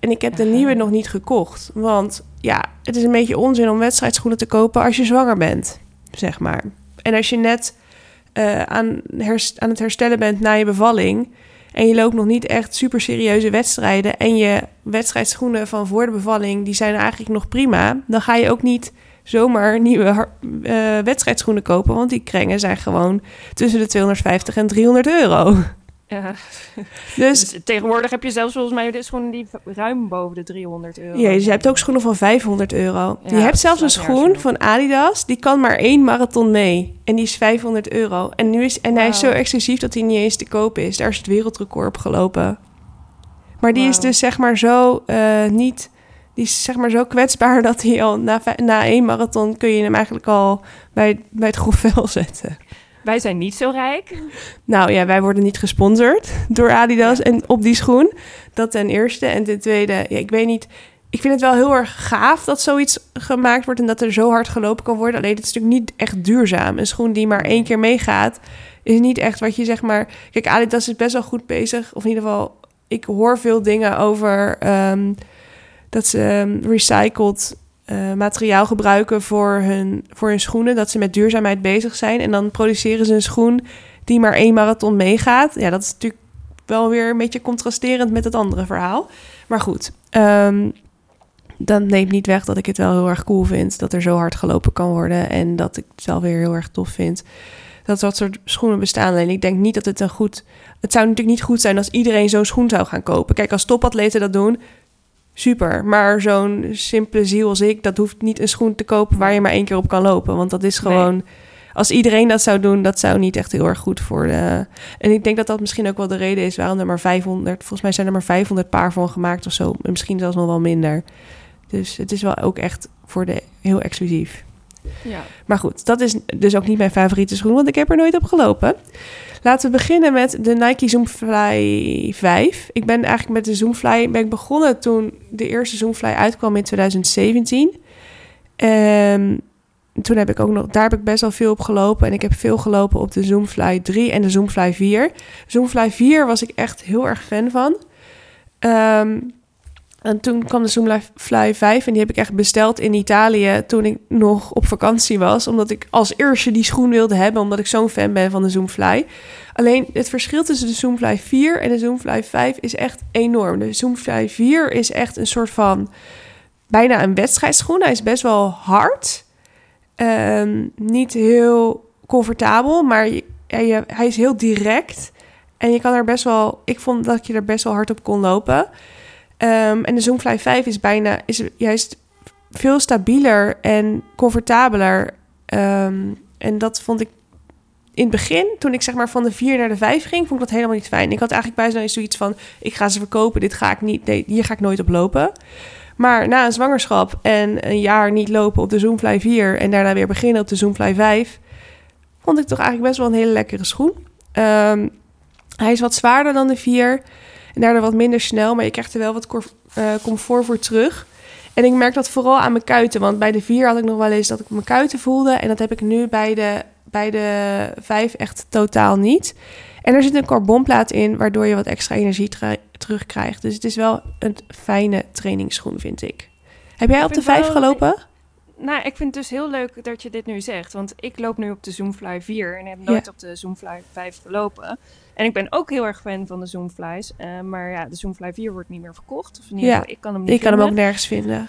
En ik heb de nieuwe nog niet gekocht. Want ja, het is een beetje onzin om wedstrijdschoenen te kopen als je zwanger bent, zeg maar. En als je net eh, aan, aan het herstellen bent na je bevalling... en je loopt nog niet echt super serieuze wedstrijden... en je wedstrijdschoenen van voor de bevalling... die zijn eigenlijk nog prima... dan ga je ook niet zomaar nieuwe eh, wedstrijdschoenen kopen... want die krengen zijn gewoon tussen de 250 en 300 euro. Ja. [laughs] Dus Dus tegenwoordig heb je zelfs volgens mij de schoenen die ruim boven de 300 euro. Jezus, je hebt ook schoenen van 500 euro. Ja, je hebt zelfs een schoen van Adidas, die kan maar één marathon mee. En die is 500 euro. En, nu is, en hij is zo exclusief dat hij niet eens te koop is. Daar is het wereldrecord op gelopen. Maar die is dus zeg maar zo eh, niet... Die is zeg maar zo kwetsbaar [laughs] dat hij al na, na één marathon... kun je hem eigenlijk al bij, bij het grof vel [laughs] zetten. Wij zijn niet zo rijk. Nou ja, wij worden niet gesponsord door Adidas en op die schoen. Dat ten eerste. En ten tweede, ja, ik weet niet. Ik vind het wel heel erg gaaf dat zoiets gemaakt wordt en dat er zo hard gelopen kan worden. Alleen het is natuurlijk niet echt duurzaam. Een schoen die maar één keer meegaat, is niet echt wat je zeg maar. Kijk, Adidas is best wel goed bezig. Of in ieder geval, ik hoor veel dingen over ehm, dat ze ehm, recycled eh, materiaal gebruiken voor hun, voor hun schoenen. Dat ze met duurzaamheid bezig zijn. En dan produceren ze een schoen die maar één marathon meegaat. Ja, dat is natuurlijk wel weer een beetje contrasterend met het andere verhaal. Maar goed, ehm, dat neemt niet weg dat ik het wel heel erg cool vind dat er zo hard gelopen kan worden. En dat ik het wel weer heel erg tof vind dat dat soort schoenen bestaan. Alleen ik denk niet dat het een goed. Het zou natuurlijk niet goed zijn als iedereen zo'n schoen zou gaan kopen. Kijk, als topatleten dat doen, super. Maar zo'n simpele ziel als ik, dat hoeft niet een schoen te kopen waar je maar één keer op kan lopen. Want dat is Nee. gewoon. Als iedereen dat zou doen, dat zou niet echt heel erg goed voor de. En ik denk dat dat misschien ook wel de reden is waarom er maar 500. Volgens mij zijn er maar 500 paar van gemaakt of zo. En misschien zelfs nog wel minder. Dus het is wel ook echt voor de heel exclusief. Ja. Maar goed, dat is dus ook niet mijn favoriete schoen, want ik heb er nooit op gelopen. Laten we beginnen met de Nike Zoomfly 5. Ik ben eigenlijk met de Zoomfly ben ik begonnen toen de eerste Zoomfly uitkwam in 2017. Ehm, toen heb ik ook nog, daar heb ik best wel veel op gelopen. En ik heb veel gelopen op de Zoomfly 3 en de Zoomfly 4. Zoomfly 4 was ik echt heel erg fan van. Ehm, en toen kwam de Zoomfly 5 en die heb ik echt besteld in Italië toen ik nog op vakantie was. Omdat ik als eerste die schoen wilde hebben, omdat ik zo'n fan ben van de Zoomfly. Alleen het verschil tussen de Zoomfly 4 en de Zoomfly 5 is echt enorm. De Zoomfly 4 is echt een soort van bijna een wedstrijdschoen. Hij is best wel hard. ehm, niet heel comfortabel, maar hij is heel direct. En je kan er best wel, ik vond dat je er best wel hard op kon lopen. Ehm, en de Zoomfly 5 is bijna, is juist veel stabieler en comfortabeler. Ehm, en dat vond ik in het begin, toen ik zeg maar van de 4 naar de 5 ging, vond ik dat helemaal niet fijn. Ik had eigenlijk bijna zoiets van: ik ga ze verkopen, dit ga ik niet, nee, hier ga ik nooit op lopen. Maar na een zwangerschap en een jaar niet lopen op de Zoomfly 4 en daarna weer beginnen op de Zoomfly 5, vond ik toch eigenlijk best wel een hele lekkere schoen. Um, hij is wat zwaarder dan de 4 en daardoor wat minder snel, maar je krijgt er wel wat uh, comfort voor terug. En ik merk dat vooral aan mijn kuiten, want bij de 4 had ik nog wel eens dat ik mijn kuiten voelde en dat heb ik nu bij de, bij de 5 echt totaal niet. En er zit een carbonplaat in, waardoor je wat extra energie terugkrijgt. Dus het is wel een fijne trainingsschoen, vind ik. Heb jij op de 5 gelopen? Nou, ik vind het dus heel leuk dat je dit nu zegt. Want ik loop nu op de Zoomfly 4 en heb nooit op de Zoomfly 5 gelopen. En ik ben ook heel erg fan van de Zoomflies. Uh, maar ja, de Zoomfly 4 wordt niet meer verkocht. Of ieder geval, ik kan hem niet Ik kan hem ook nergens vinden.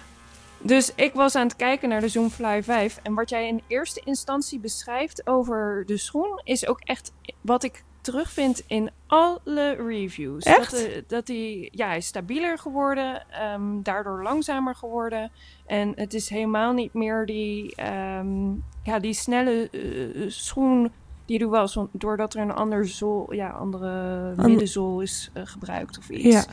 Dus ik was aan het kijken naar de Zoomfly 5. En wat jij in eerste instantie beschrijft over de schoen... is ook echt wat ik terugvind in alle reviews. Echt? Dat, uh, dat hij, ja, hij is stabieler geworden, um, daardoor langzamer geworden. En het is helemaal niet meer die, um, ja, die snelle uh, schoen die er was, doordat er een ander zool, ja, andere middenzool is uh, gebruikt of iets. Ja.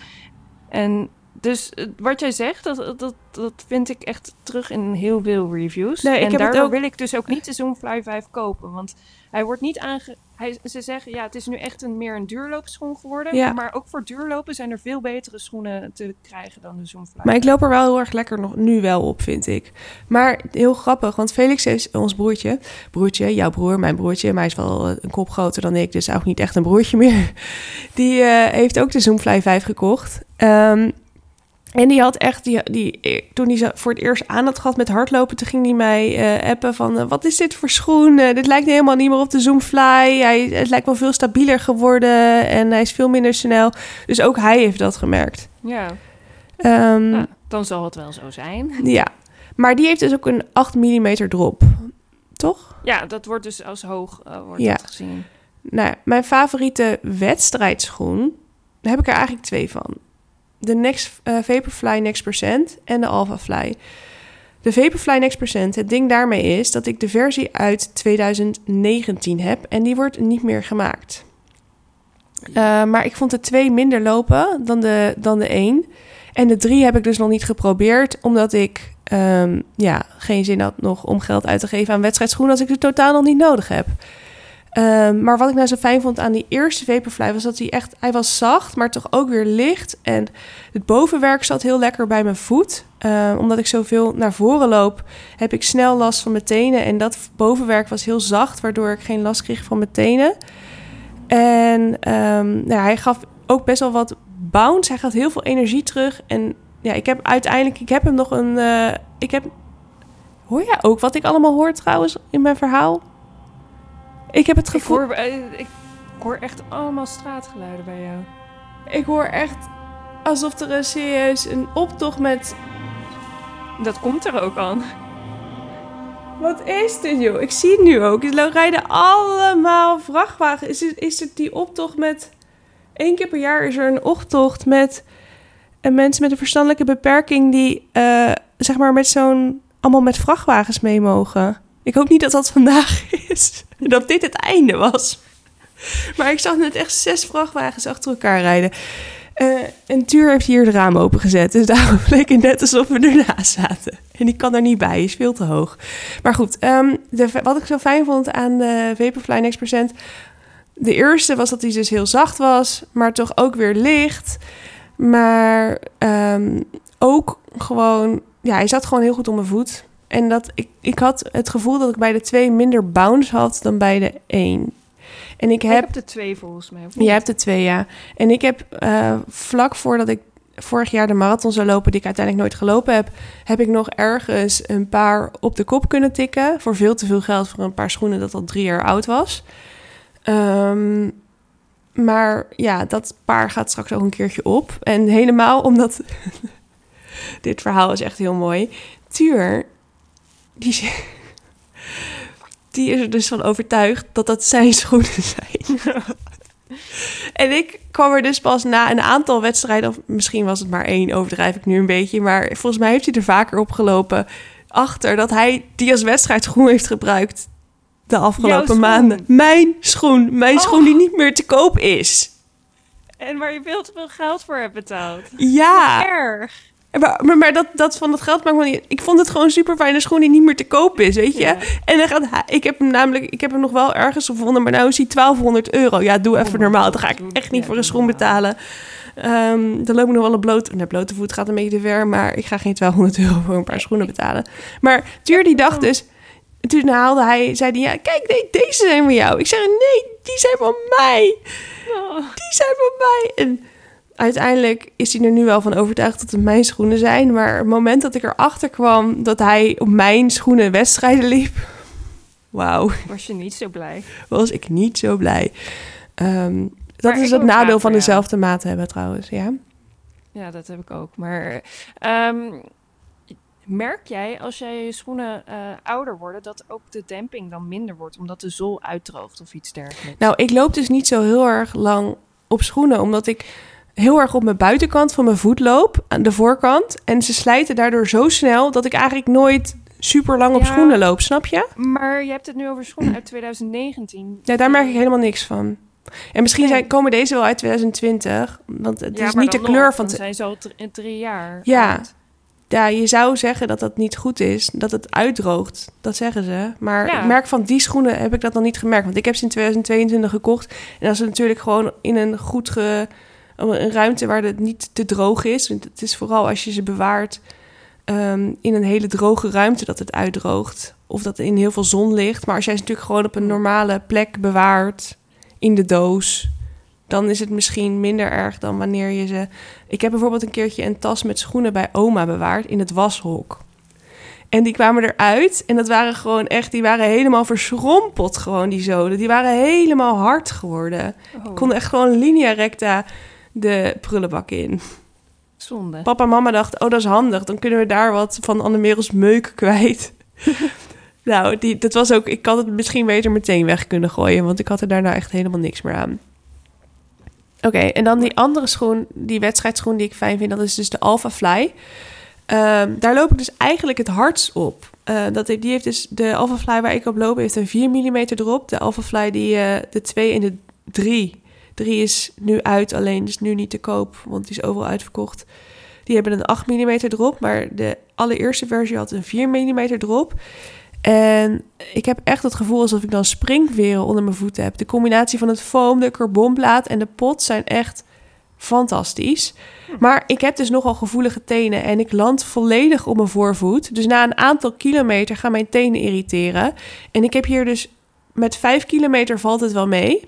En dus wat jij zegt, dat, dat, dat vind ik echt terug in heel veel reviews. Nee, en daardoor ook... wil ik dus ook niet de Zoomfly 5 kopen. Want hij wordt niet aange... Hij, ze zeggen, ja, het is nu echt een, meer een duurloopschoen geworden. Ja. Maar ook voor duurlopen zijn er veel betere schoenen te krijgen dan de Zoomfly. Maar ik loop er wel heel erg lekker nog nu wel op, vind ik. Maar heel grappig, want Felix is ons broertje. Broertje, jouw broer, mijn broertje. Maar hij is wel een kop groter dan ik, dus ook niet echt een broertje meer. [laughs] Die uh, heeft ook de Zoomfly 5 gekocht. Um, en die had echt, die, die, toen hij ze voor het eerst aan had gehad met hardlopen, toen ging hij mij uh, appen van, uh, wat is dit voor schoen? Uh, dit lijkt helemaal niet meer op de Zoomfly. Hij, het lijkt wel veel stabieler geworden en hij is veel minder snel. Dus ook hij heeft dat gemerkt. Ja. Um, nou, dan zal het wel zo zijn. [laughs] Ja, maar die heeft dus ook een 8 mm drop, toch? Ja, dat wordt dus als hoog wordt ja. gezien. Nou, mijn favoriete wedstrijdschoen, daar heb ik er eigenlijk twee van de Next, uh, Vaporfly Next Percent en de Alphafly. De Vaporfly Next Percent, het ding daarmee is dat ik de versie uit 2019 heb en die wordt niet meer gemaakt. Uh, maar ik vond de twee minder lopen dan de, dan de één. En de drie heb ik dus nog niet geprobeerd, omdat ik um, ja, geen zin had nog om geld uit te geven aan wedstrijdschoenen als ik ze totaal nog niet nodig heb. Um, maar wat ik nou zo fijn vond aan die eerste Vaporfly was dat hij echt, hij was zacht, maar toch ook weer licht. En het bovenwerk zat heel lekker bij mijn voet. Um, omdat ik zoveel naar voren loop, heb ik snel last van mijn tenen. En dat bovenwerk was heel zacht, waardoor ik geen last kreeg van mijn tenen. En um, nou, hij gaf ook best wel wat bounce. Hij gaf heel veel energie terug. En ja, ik heb uiteindelijk, ik heb hem nog een, uh, ik heb, hoor jij ook wat ik allemaal hoor trouwens in mijn verhaal? Ik heb het gevoel... Ik hoor, eh, ik hoor echt allemaal straatgeluiden bij jou. Ik hoor echt alsof er een serieus een optocht met... Dat komt er ook aan. Wat is dit, joh? Ik zie het nu ook. Er rijden allemaal vrachtwagens. Is het, is het die optocht met... Eén keer per jaar is er een optocht met uh, mensen met een verstandelijke beperking... die, uh, zeg maar, met zo'n... allemaal met vrachtwagens mee mogen. Ik hoop niet dat dat vandaag is. [laughs] dat dit het einde was. Maar ik zag net echt zes vrachtwagens achter elkaar rijden. Uh, en Tuur heeft hier het raam opengezet. Dus [laughs] daarom leek het net alsof we ernaast zaten. En die kan er niet bij, is veel te hoog. Maar goed, um, de, wat ik zo fijn vond aan de Vaporfly Next Percent... De eerste was dat hij dus heel zacht was, maar toch ook weer licht. Maar um, ook gewoon... Ja, hij zat gewoon heel goed op mijn voet. En dat ik, ik had het gevoel dat ik bij de twee minder bounce had dan bij de één. En ik heb, ik de twee volgens mij. Jij hebt de twee, ja. En ik heb uh, vlak voordat ik vorig jaar de marathon zou lopen, die ik uiteindelijk nooit gelopen heb, heb ik nog ergens een paar op de kop kunnen tikken. Voor veel te veel geld voor een paar schoenen dat al drie jaar oud was. Um, maar ja, dat paar gaat straks ook een keertje op. En helemaal omdat. [laughs] dit verhaal is echt heel mooi. Tuur die, die is er dus van overtuigd dat dat zijn schoenen zijn. [laughs] en ik kwam er dus pas na een aantal wedstrijden, of misschien was het maar één, overdrijf ik nu een beetje, maar volgens mij heeft hij er vaker opgelopen achter dat hij die als wedstrijdschoen heeft gebruikt de afgelopen maanden. Mijn schoen, mijn schoen die oh. niet meer te koop is. En waar je veel te veel geld voor hebt betaald. Ja. erg. Maar, maar, dat, dat van het geld maakt me niet. Ik vond het gewoon super fijne schoen die niet meer te koop is, weet je? En dan gaat ik heb hem namelijk, ik heb hem nog wel ergens gevonden, maar nou is hij 1200 euro. Ja, doe even normaal. Dan ga ik echt niet voor een schoen betalen. Um, dan loop ik nog wel een blote, blote voet gaat een beetje te ver, maar ik ga geen 1200 euro voor een paar schoenen betalen. Maar Tuur die dacht dus, toen haalde hij, zei hij, ja, kijk, nee, deze zijn van jou. Ik zeg, nee, die zijn van mij. Oh. Die zijn van mij. En uiteindelijk is hij er nu wel van overtuigd dat het mijn schoenen zijn. Maar het moment dat ik erachter kwam dat hij op mijn schoenen wedstrijden liep... Wauw. Was je niet zo blij? Was ik niet zo blij. Um, dat is het nadeel van dezelfde maat hebben trouwens, ja. Ja, dat heb ik ook. Maar um, merk jij als jij je schoenen uh, ouder worden dat ook de demping dan minder wordt, omdat de zool uitdroogt of iets dergelijks? Nou, ik loop dus niet zo heel erg lang op schoenen, omdat ik heel erg op mijn buitenkant van mijn voet loop, aan de voorkant. En ze slijten daardoor zo snel dat ik eigenlijk nooit super lang op schoenen loop, snap je? Maar je hebt het nu over schoenen uit 2019. Ja, daar merk ik helemaal niks van. En misschien zijn, komen deze wel uit 2020, want het is niet de kleur van... Ze zijn zo drie jaar Ja, ja, je zou zeggen dat dat niet goed is, dat het uitdroogt. Dat zeggen ze. Maar ik merk van die schoenen heb ik dat nog niet gemerkt. Want ik heb ze in 2022 gekocht. En dat is natuurlijk gewoon in een goed ge, een ruimte waar het niet te droog is. Want het is vooral als je ze bewaart ehm, in een hele droge ruimte dat het uitdroogt. Of dat er in heel veel zon ligt. Maar als jij ze natuurlijk gewoon op een normale plek bewaart in de doos, dan is het misschien minder erg dan wanneer je ze. Ik heb bijvoorbeeld een keertje een tas met schoenen bij oma bewaard in het washok. En die kwamen eruit en dat waren gewoon echt, die waren helemaal verschrompeld gewoon, die zoden. Die waren helemaal hard geworden. Oh. Ik kon echt gewoon linea recta de prullenbak in. Zonde. Papa en mama dachten, oh dat is handig, dan kunnen we daar wat van Annemerels meuk kwijt. [laughs] nou, die, dat was ook, ik had het misschien beter meteen weg kunnen gooien, want ik had er daarna echt helemaal niks meer aan. Oké, en dan die andere schoen, die wedstrijdschoen die ik fijn vind, dat is dus de Alpha Fly. Ehm, daar loop ik dus eigenlijk het hardst op. Uh, dat, die heeft dus de Alpha Fly waar ik op loop, heeft een 4 mm erop. De Alpha Fly, die, uh, de 2 en de 3. 3 is nu uit, alleen is nu niet te koop, want die is overal uitverkocht. Die hebben een 8 mm erop, maar de allereerste versie had een 4 mm erop. En ik heb echt het gevoel alsof ik dan springveren onder mijn voeten heb. De combinatie van het foam, de carbonplaat en de pot zijn echt fantastisch. Maar ik heb dus nogal gevoelige tenen en ik land volledig op mijn voorvoet. Dus na een aantal kilometer gaan mijn tenen irriteren. En ik heb hier dus met 5 kilometer valt het wel mee.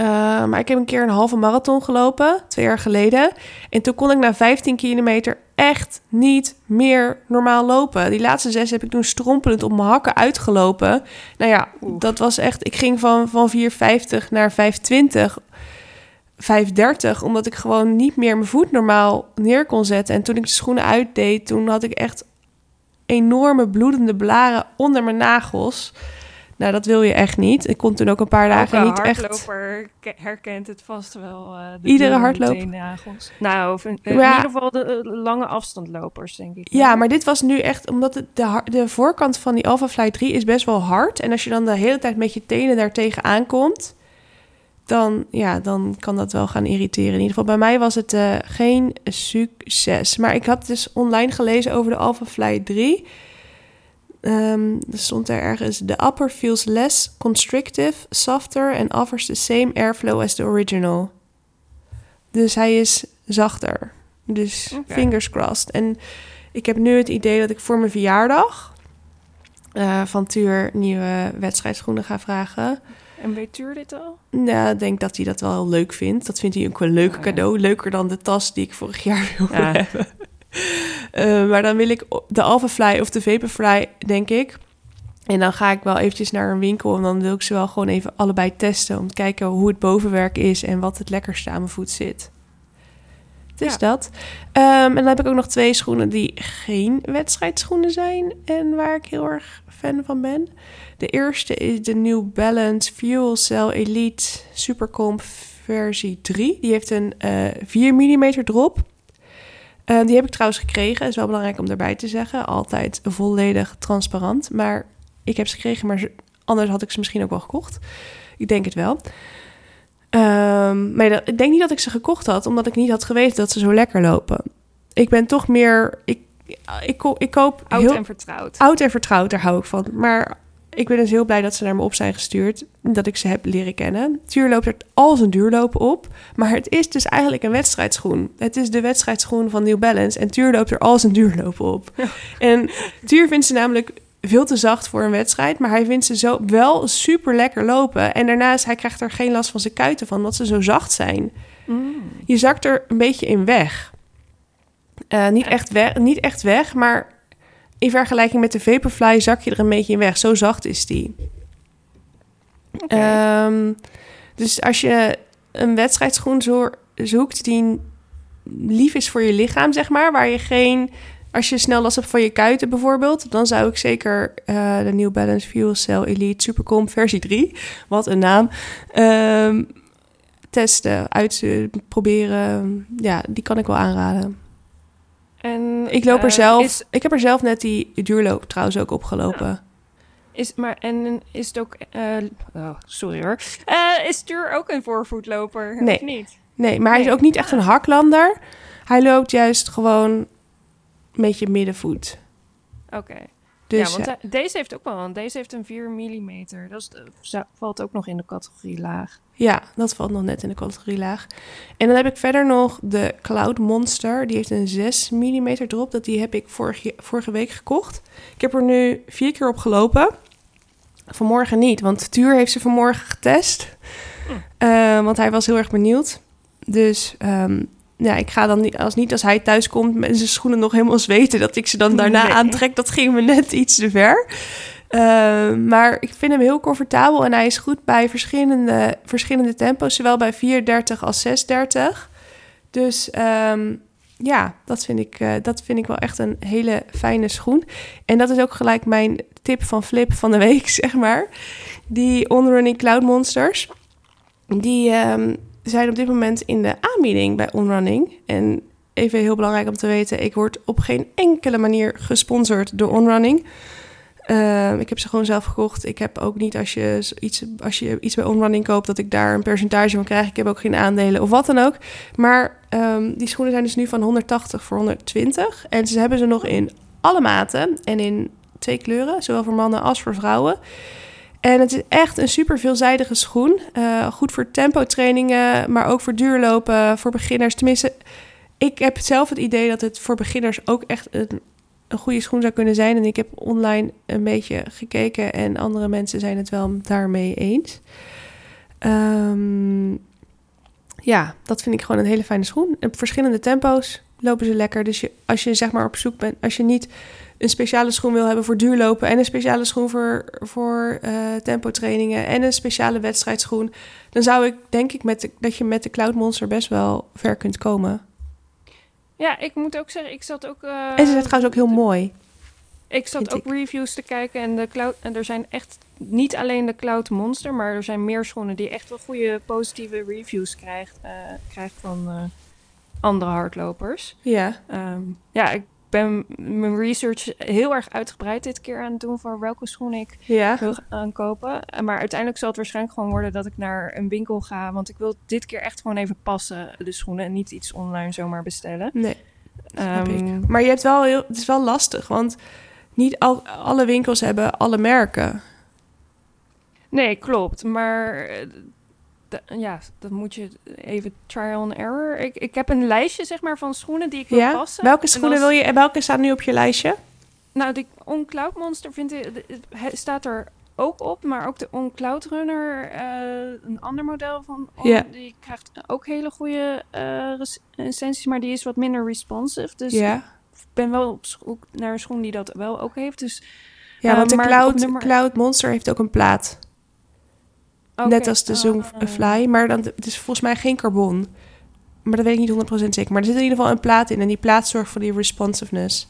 Uh, maar ik heb een keer een halve marathon gelopen, twee jaar geleden. En toen kon ik na 15 kilometer echt niet meer normaal lopen. Die laatste zes heb ik toen strompelend op mijn hakken uitgelopen. Nou ja, dat was echt... Ik ging van, van 4,50 naar 5,20... 5,30, omdat ik gewoon niet meer mijn voet normaal neer kon zetten. En toen ik de schoenen uitdeed, toen had ik echt enorme bloedende blaren onder mijn nagels. Nou, dat wil je echt niet. Ik kon toen ook een paar dagen niet echt... hardloper herkent het vast wel. Uh, de Iedere hardloper. Nou, in, in ieder geval de eh, lange afstandlopers, denk ik. Ja, maar dit was nu echt... Omdat het, de, de voorkant van die Alpha Fly 3 is best wel hard. En als je dan de hele tijd met je tenen daar tegenaan komt... Dan, ja, dan kan dat wel gaan irriteren. In ieder geval bij mij was het uh, geen succes. Maar ik had dus online gelezen over de Alpha Fly 3... Um, er stond er ergens: The upper feels less constrictive, softer and offers the same airflow as the original. Dus hij is zachter. Dus fingers crossed. En ik heb nu het idee dat ik voor mijn verjaardag uh, van Tuur nieuwe wedstrijdschoenen ga vragen. En weet Tuur dit al? Ja, ik denk dat hij dat wel leuk vindt. Dat vindt hij ook een leuk oh, cadeau. Leuker dan de tas die ik vorig jaar [laughs] wilde ja. hebben. Uh, [laughs] maar dan wil ik de Alpha Fly of de Vaporfly, denk ik. En dan ga ik wel eventjes naar een winkel en dan wil ik ze wel gewoon even allebei testen. Om te kijken hoe het bovenwerk is en wat het lekkerste aan mijn voet zit. Dus dat. Ehm, en dan heb ik ook nog twee schoenen die geen wedstrijdschoenen zijn. En waar ik heel erg fan van ben. De eerste is de New Balance Fuel Cell Elite Supercomp versie 3. Die heeft een uh, 4 mm drop. Uh, die heb ik trouwens gekregen. is wel belangrijk om erbij te zeggen. Altijd volledig transparant. Maar ik heb ze gekregen, maar anders had ik ze misschien ook wel gekocht. Ik denk het wel. Um, maar ik denk niet dat ik ze gekocht had, omdat ik niet had geweten dat ze zo lekker lopen. Ik ben toch meer. Ik, ik, ik koop. Oud heel, en vertrouwd. Oud en vertrouwd, daar hou ik van. Maar ik ben dus heel blij dat ze naar me op zijn gestuurd. Dat ik ze heb leren kennen. Tuur loopt er al zijn duurlopen op. Maar het is dus eigenlijk een wedstrijdschoen. Het is de wedstrijdschoen van New Balance. En Tuur loopt er al zijn duurlopen op. En Tuur vindt ze namelijk veel te zacht voor een wedstrijd. Maar hij vindt ze zo wel super lekker lopen. En daarnaast, hij krijgt er geen last van zijn kuiten van, omdat ze zo zacht zijn. Mm. Je zakt er een beetje in weg. Uh, niet, echt weg niet echt weg, maar in vergelijking met de Vaporfly zak je er een beetje in weg. Zo zacht is die. Okay. Um, ehm, dus als je een wedstrijdschoen zo zoekt die lief is voor je lichaam, zeg maar, waar je geen als je snel last hebt van je kuiten bijvoorbeeld, dan zou ik zeker uh, de New Balance Fuel Cell Elite Supercomp versie 3, wat een naam, um, testen, uitproberen. Ja, die kan ik wel aanraden. En, ik loop er uh, zelf. Is... Ik heb er zelf net die duurloop trouwens ook opgelopen. Ja. Is, maar en is het ook. Uh, oh, sorry hoor. is Tuur ook een voorvoetloper? Nee. Of niet? Nee, maar hij is ook niet echt een haklander. Hij loopt juist gewoon een beetje middenvoet. Oké. Dus, ja, want eh, deze heeft ook wel een. Deze heeft een 4 mm. Dat is, valt ook nog in de categorie laag. Ja, dat valt nog net in de categorie laag. En dan heb ik verder nog de Cloud Monster. Die heeft een 6 mm drop. Dat die heb ik vorige, vorige week gekocht. Ik heb er nu vier keer op gelopen. Vanmorgen niet, want Tuur heeft ze vanmorgen getest. Hm. Uh, want hij was heel erg benieuwd. Dus um, ja, ik ga dan niet, als niet als hij thuis komt met zijn schoenen nog helemaal zweten, dat ik ze dan daarna aantrek. Dat ging me net iets te ver. Uh, maar ik vind hem heel comfortabel en hij is goed bij verschillende, verschillende tempo's, zowel bij 430 als 630. Dus um, ja, dat vind, ik, uh, dat vind ik wel echt een hele fijne schoen. En dat is ook gelijk mijn tip van Flip van de week, [laughs] zeg maar. Die On-Running Cloud Monsters. Die, um, zijn op dit moment in de aanbieding bij Onrunning. En even heel belangrijk om te weten, ik word op geen enkele manier gesponsord door Onrunning. Uh, ik heb ze gewoon zelf gekocht. Ik heb ook niet als je iets, als je iets bij Onrunning koopt, dat ik daar een percentage van krijg. Ik heb ook geen aandelen of wat dan ook. Maar um, die schoenen zijn dus nu van 180 voor 120. En ze hebben ze nog in alle maten en in twee kleuren, zowel voor mannen als voor vrouwen. En het is echt een super veelzijdige schoen. Uh, goed voor tempo trainingen, maar ook voor duurlopen, voor beginners. Tenminste, ik heb zelf het idee dat het voor beginners ook echt een, een goede schoen zou kunnen zijn. En ik heb online een beetje gekeken en andere mensen zijn het wel daarmee eens. Um, ja, dat vind ik gewoon een hele fijne schoen. Op verschillende tempo's lopen ze lekker. Dus je, als je zeg maar op zoek bent, als je niet een speciale schoen wil hebben voor duurlopen en een speciale schoen voor, voor uh, tempotrainingen en een speciale wedstrijdschoen, dan zou ik denk ik met de, dat je met de Cloud Monster best wel ver kunt komen. Ja, ik moet ook zeggen, ik zat ook. Uh, en ze zijn trouwens ook heel mooi. Ik zat ook reviews te kijken en, de cloud, en er zijn echt niet alleen de Cloud Monster, maar er zijn meer schoenen die echt wel goede positieve reviews krijgt, uh, krijgt van andere hardlopers. Ja. Um, ja, ik ben mijn research heel erg uitgebreid dit keer aan het doen voor welke schoen ik ja. wil aankopen. Maar uiteindelijk zal het waarschijnlijk gewoon worden dat ik naar een winkel ga. Want ik wil dit keer echt gewoon even passen, de schoenen. En niet iets online zomaar bestellen. Nee, um, Maar je hebt wel heel, het is wel lastig, want niet al, alle winkels hebben alle merken. Nee, klopt. Maar ja, dan moet je even trial and error. Ik, ik heb een lijstje zeg maar van schoenen die ik wil ja? passen. Welke schoenen wil je en welke staan nu op je lijstje? Nou, de On Cloud Monster vind ik, staat er ook op, maar ook de On Cloud Runner, uh, een ander model van On, die krijgt ook hele goede uh, recensies, maar die is wat minder responsive. Dus ja. ik ben wel op zoek naar een schoen die dat wel ook heeft. Dus, ja, want uh, de Cloud, nummer... Cloud Monster heeft ook een plaat. Net als de Zoom Fly, maar dan, het is volgens mij geen carbon. Maar dat weet ik niet 100% zeker. Maar er zit in ieder geval een plaat in. En die plaat zorgt voor die responsiveness.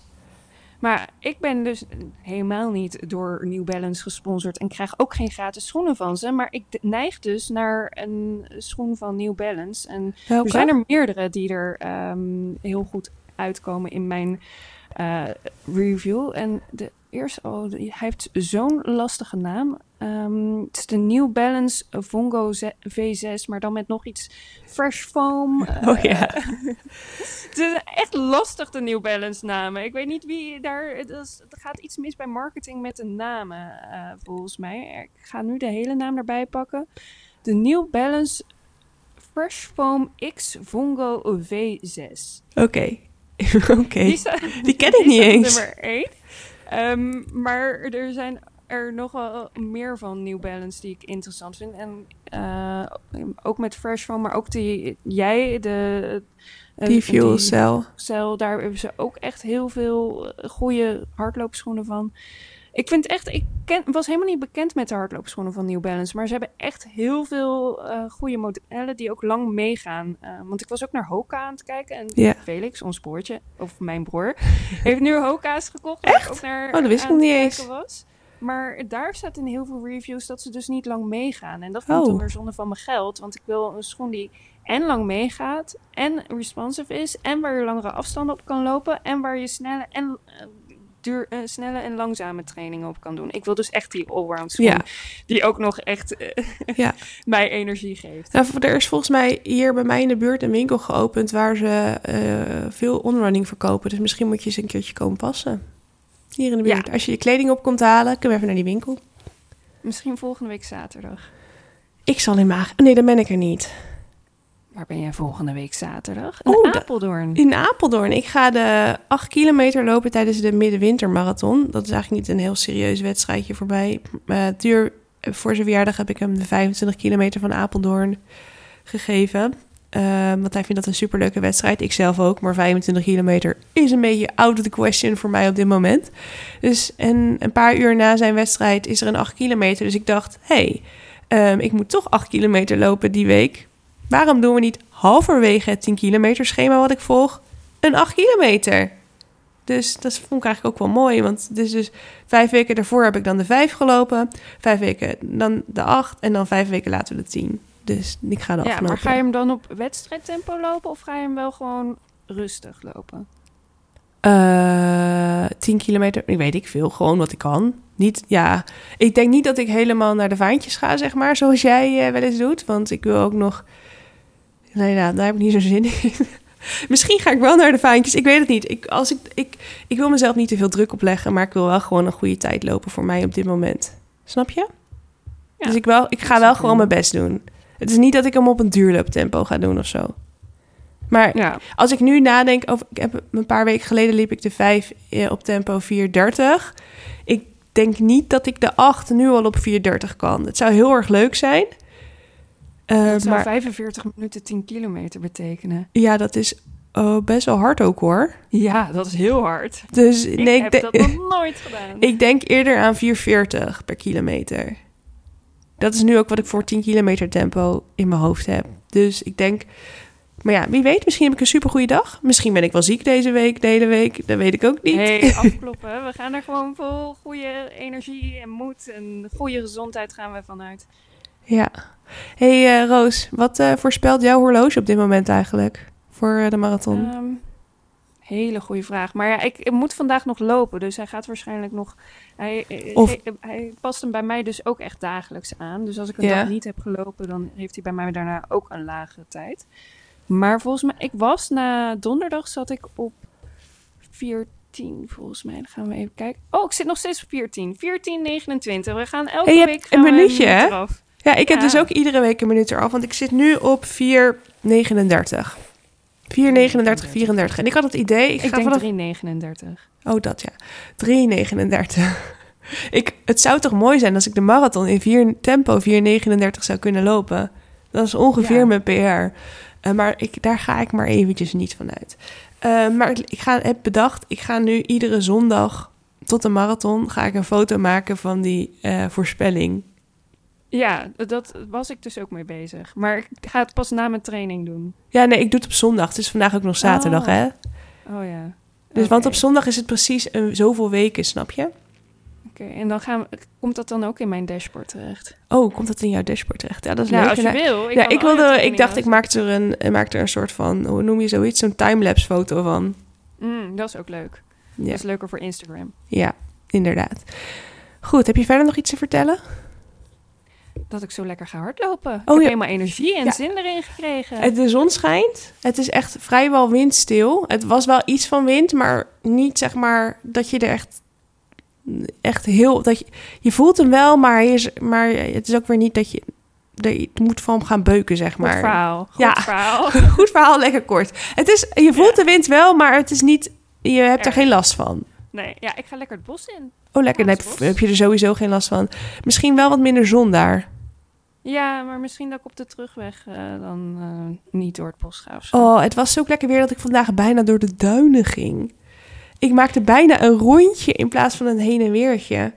Maar ik ben dus helemaal niet door New Balance gesponsord en krijg ook geen gratis schoenen van ze. Maar ik neig dus naar een schoen van New Balance. En er zijn er meerdere die er ehm, heel goed uitkomen in mijn uh, review. En de eerste, oh, hij heeft zo'n lastige naam. Um, het is de New Balance Vongo V6, maar dan met nog iets fresh foam. [laughs] Oh ja. [laughs] het is echt lastig, de New Balance namen. Ik weet niet wie daar... Er gaat iets mis bij marketing met de namen, uh, volgens mij. Ik ga nu de hele naam erbij pakken. De New Balance Fresh Foam X Vongo V6. Oké. [laughs] Oké. Die, die, ken ik niet eens. Nummer 1. Um, maar er zijn er nog wel meer van New Balance die ik interessant vind. En uh, ook met Fresh Foam, maar ook die jij, de... Uh, die Fuel Cell. Cell. Daar hebben ze ook echt heel veel goede hardloopschoenen van. Ik vind echt, ik ken, was helemaal niet bekend met de hardloopschoenen van New Balance. Maar ze hebben echt heel veel uh, goede modellen die ook lang meegaan. Uh, want ik was ook naar Hoka aan het kijken. En Felix, ons broertje, of mijn broer, [laughs] heeft nu Hoka's gekocht. Echt? Ook naar, oh, dat wist ik niet eens. Was. Maar daar staat in heel veel reviews dat ze dus niet lang meegaan. En dat vind ik oh. zonde van mijn geld. Want ik wil een schoen die en lang meegaat, en responsive is, en waar je langere afstanden op kan lopen, en waar je snelle en uh, duur, uh, snelle en langzame trainingen op kan doen. Ik wil dus echt die allround schoen, ja. die ook nog echt uh, [laughs] ja. mij energie geeft. Nou, er is volgens mij hier bij mij in de buurt een winkel geopend waar ze veel onrunning verkopen. Dus misschien moet je eens een keertje komen passen. Hier in de buurt. Ja. Als je je kleding op komt halen, kunnen we even naar die winkel. Misschien volgende week zaterdag. Ik zal in Maag. Nee, dan ben ik er niet. Waar ben jij volgende week zaterdag? In Apeldoorn. In Apeldoorn. Ik ga de 8 kilometer lopen tijdens de middenwintermarathon. Dat is eigenlijk niet een heel serieus wedstrijdje voorbij. Uh, duur, voor zijn verjaardag heb ik hem de 25 kilometer van Apeldoorn gegeven. Uh, want hij vindt dat een superleuke wedstrijd. Ik zelf ook. Maar 25 kilometer is een beetje out of the question voor mij op dit moment. Dus en een paar uur na zijn wedstrijd is er een 8 kilometer. Dus ik dacht, hé, hey, um, ik moet toch 8 kilometer lopen die week. Waarom doen we niet halverwege het 10 kilometer schema wat ik volg een 8 kilometer? Dus dat vond ik eigenlijk ook wel mooi. Want dus, dus vijf weken daarvoor heb ik dan de 5 gelopen. Vijf weken dan de 8 en dan vijf weken later de 10. Dus ik ga er Ja, maar ga je hem dan op wedstrijdtempo lopen of ga je hem wel gewoon rustig lopen? Uh, 10 kilometer, ik weet ik veel, gewoon wat ik kan. Niet, ja, ik denk niet dat ik helemaal naar de vaantjes ga, zeg maar, zoals jij uh, wel eens doet. Want ik wil ook nog, nee, nou, daar heb ik niet zo zin in. [laughs] Misschien ga ik wel naar de vaantjes, ik weet het niet. Ik, als ik, ik, ik wil mezelf niet te veel druk opleggen, maar ik wil wel gewoon een goede tijd lopen voor mij op dit moment. Snap je? Ja, dus ik, wel, ik ga wel gewoon mijn best doen. Het is niet dat ik hem op een duurlooptempo ga doen of zo. Maar ja. als ik nu nadenk over... Ik heb, een paar weken geleden liep ik de 5 eh, op tempo 4.30. Ik denk niet dat ik de 8 nu al op 4.30 kan. Het zou heel erg leuk zijn. Uh, dat zou maar, 45 minuten 10 kilometer betekenen. Ja, dat is oh, best wel hard ook hoor. Ja, dat is heel hard. Dus ik nee, heb dat nog [laughs] nooit gedaan. Ik denk eerder aan 4,40 per kilometer dat is nu ook wat ik voor 10 kilometer tempo in mijn hoofd heb. Dus ik denk, maar ja, wie weet, misschien heb ik een supergoeie dag. Misschien ben ik wel ziek deze week, de hele week. Dat weet ik ook niet. Nee, [laughs] afkloppen. we gaan er gewoon vol goede energie en moed en goede gezondheid gaan we vanuit. Ja. Hey, uh, Roos, wat uh, voorspelt jouw horloge op dit moment eigenlijk voor uh, de marathon? Um, hele goede vraag. Maar ja, ik, ik, moet vandaag nog lopen, dus hij gaat waarschijnlijk nog hij, eh, of... hij, past hem bij mij dus ook echt dagelijks aan. Dus als ik een dag niet heb gelopen, dan heeft hij bij mij daarna ook een lagere tijd. Maar volgens mij, ik was na donderdag zat ik op 14 volgens mij. Dan gaan we even kijken. Oh, ik zit nog steeds op 14. 14, 29. We gaan elke hey, week een minuutje, hè? Ja, ik heb dus ook iedere week een minuut eraf, want ik zit nu op 4, 39. 4,39, 34. En ik had het idee... Ik, ik ga denk 3,39. Oh, dat ja. 3,39. [laughs] ik, het zou toch mooi zijn als ik de marathon in 4, tempo 4,39 zou kunnen lopen. Dat is ongeveer mijn PR. Uh, maar ik, daar ga ik maar eventjes niet van uit. Uh, maar ik ga, heb bedacht, ik ga nu iedere zondag tot de marathon... ga ik een foto maken van die uh, voorspelling. Ja, dat was ik dus ook mee bezig. Maar ik ga het pas na mijn training doen. Ja, nee, ik doe het op zondag. Het is vandaag ook nog zaterdag, Oh. hè? Oh ja. Dus, want op zondag is het precies een, zoveel weken, snap je? Oké, en dan gaan we, komt dat dan ook in mijn dashboard terecht? Oh, komt dat in jouw dashboard terecht? Ja, dat is nou, leuk. als je wil. ja, ik, al je wilde, ik dacht, ik maakte er, een, ik maakte er een soort van, hoe noem je zoiets? Zo'n timelapse foto van. Mm, dat is ook leuk. Ja, Dat is leuker voor Instagram. ja, inderdaad. Goed, heb je verder nog iets te vertellen? Dat ik zo lekker ga hardlopen. ik Oh, heb ja. helemaal energie en Ja. zin erin gekregen. Het- De zon schijnt. Het is echt vrijwel windstil. Het was wel iets van wind, maar niet zeg maar dat je er echt, echt heel. Dat je, je voelt hem wel, maar, hij is, maar het is ook weer niet dat je. je moet van hem gaan beuken, zeg Goed maar. verhaal. Goed Ja. verhaal. [laughs] Goed verhaal, lekker kort. Het is, je voelt Ja. de wind wel, maar het is niet. Je hebt er geen last van. Nee, ja, ik ga lekker het bos in. Oh, lekker. Dan heb je er sowieso geen last van. Misschien wel wat minder zon daar. Ja, maar misschien dat ik op de terugweg eh, dan eh, niet door het bos ga of zo. Oh, het was zo lekker weer dat ik vandaag bijna door de duinen ging. Ik maakte bijna een rondje in plaats van een heen en weertje.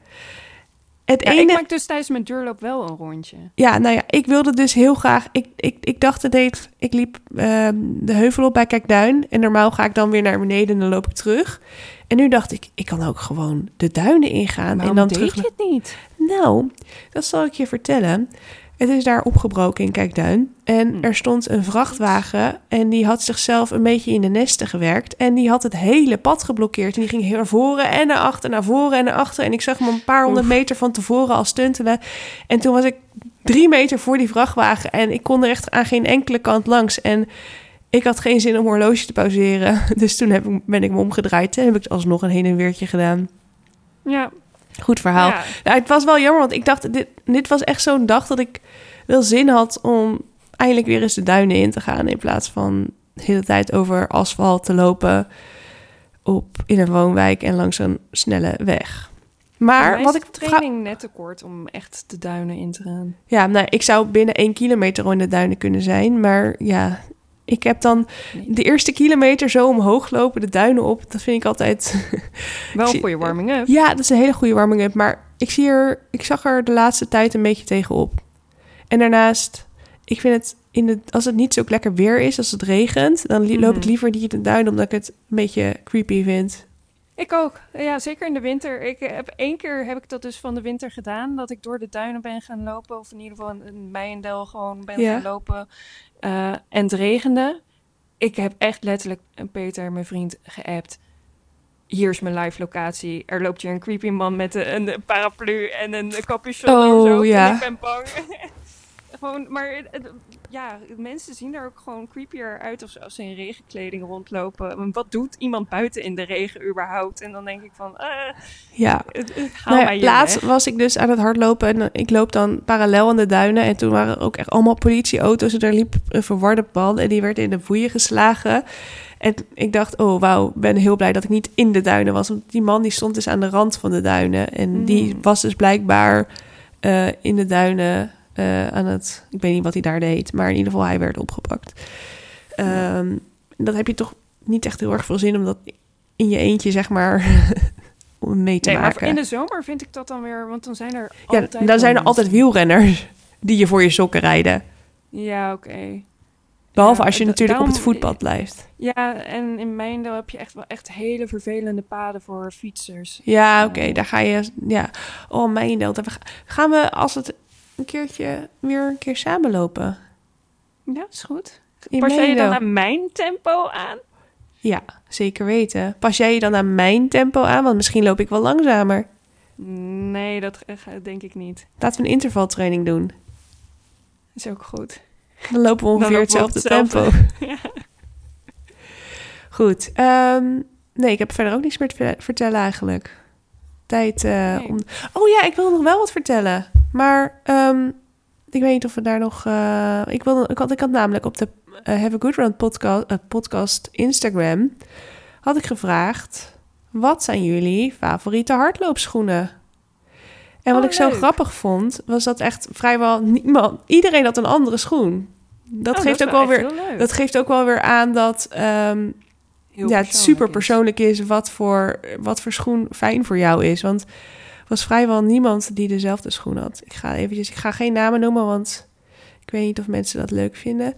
Het ja, ene... ik maak dus tijdens mijn duurloop wel een rondje. Ja, nou ja, ik wilde dus heel graag... Ik, ik, ik dacht, het deed, ik liep ehm, de heuvel op bij Kijkduin. En normaal ga ik dan weer naar beneden en dan loop ik terug. En nu dacht ik, ik kan ook gewoon de duinen ingaan. Waarom en dan deed terug... je het niet? Nou, dat zal ik je vertellen. Het is daar opgebroken in Kijkduin. En Hm. er stond een vrachtwagen en die had zichzelf een beetje in de nesten gewerkt. En die had het hele pad geblokkeerd. En die ging heel naar voren en naar achter, naar voren en naar achter. En ik zag hem een paar honderd meter van tevoren al stuntelen. En toen was ik drie meter voor die vrachtwagen en ik kon er echt aan geen enkele kant langs. En ik had geen zin om horloge te pauzeren. [laughs] Dus toen heb ik, ben ik me omgedraaid en heb ik alsnog een heen en weertje gedaan. Ja, Goed verhaal. ja. Het was wel jammer, want ik dacht, dit, dit was echt zo'n dag dat ik wel zin had om eindelijk weer eens de duinen in te gaan. In plaats van de hele tijd over asfalt te lopen op, in een woonwijk en langs een snelle weg. Maar wat ik. training net te kort om echt de duinen in te gaan. Ja, nou, ik zou binnen één kilometer al in de duinen kunnen zijn. Maar ja, ik heb dan de eerste kilometer zo omhoog lopen, de duinen op. Dat vind ik altijd [laughs] Wel een goede warming up. Ja, dat is een hele goede warming-up. Maar ik, zie er, ik zag er de laatste tijd een beetje tegenop. En daarnaast, ik vind het, in de, als het niet zo lekker weer is, als het regent... dan loop ik Mhm. liever niet in de duin, omdat ik het een beetje creepy vind. Ik ook. Ja, zeker in de winter. Ik heb één keer heb ik dat dus van de winter gedaan. Dat ik door de duinen ben gaan lopen. Of in ieder geval in Meijendel gewoon ben Ja. gaan lopen. Eh, en het regende. Ik heb echt letterlijk een Peter, mijn vriend, geappt. Hier is mijn live locatie. Er loopt hier een creepy man met een, een paraplu en een capuchon. Oh, of zo. ja. En ik ben bang. [laughs] gewoon, maar het- het- ja, mensen zien er ook gewoon creepier uit of als ze in regenkleding rondlopen. Want Wat doet iemand buiten in de regen überhaupt? En dan denk ik van, eh, Ja, haal nou mij laatst weg. was ik dus aan het hardlopen... en ik loop dan parallel aan de duinen... en toen waren er ook echt allemaal politieauto's... en daar liep een verwarde man en die werd in de boeien geslagen... En ik dacht, oh wauw, ik ben heel blij dat ik niet in de duinen was. Want die man die stond dus aan de rand van de duinen. En die Mm. was dus blijkbaar eh, in de duinen eh, aan het... Ik weet niet wat hij daar deed, maar in ieder geval hij werd opgepakt. Ehm, dat heb je toch niet echt heel erg veel zin om dat in je eentje, zeg maar, [laughs] om mee te Nee, maar maken. in de zomer vind ik dat dan weer, want dan zijn er ja, altijd dan zijn er altijd wielrenners [laughs] die je voor je sokken rijden. Ja, oké. Behalve Ja, als je natuurlijk op het voetpad blijft. Ja, en in Meindel heb je echt wel echt hele vervelende paden voor fietsers. Ja, oké, daar ga je. Ja. Oh, ga- Gaan we als het een keertje weer een keer samen lopen? Ja, is goed. Pas jij je dan aan mijn tempo aan? Ja, zeker weten. Pas jij je dan aan mijn tempo aan? Want misschien loop ik wel langzamer. Nee, dat eh, denk ik niet. Laten we een intervaltraining doen. Is ook goed. Dan lopen we ongeveer lopen we hetzelfde hetzelfde. tempo. [laughs] Goed. ehm, nee, ik heb verder ook niks meer te ver- vertellen eigenlijk. Tijd eh, Nee. om... Oh ja, ik wil nog wel wat vertellen. Maar ehm, ik weet niet of we daar nog... eh, ik, wilde, ik, had, ik had namelijk op de eh, Have a Good Run podcast, podcast Instagram... had ik gevraagd... Wat zijn jullie favoriete hardloopschoenen? En wat Oh, ik zo grappig vond... was dat echt vrijwel niemand... Iedereen had een andere schoen. Dat Oh, geeft ook wel weer... Dat geeft ook wel weer aan dat ehm, Heel ja, het super persoonlijk is wat voor, wat voor schoen fijn voor jou is. Want was vrijwel niemand die dezelfde schoen had. Ik ga eventjes, ik ga geen namen noemen, want ik weet niet of mensen dat leuk vinden.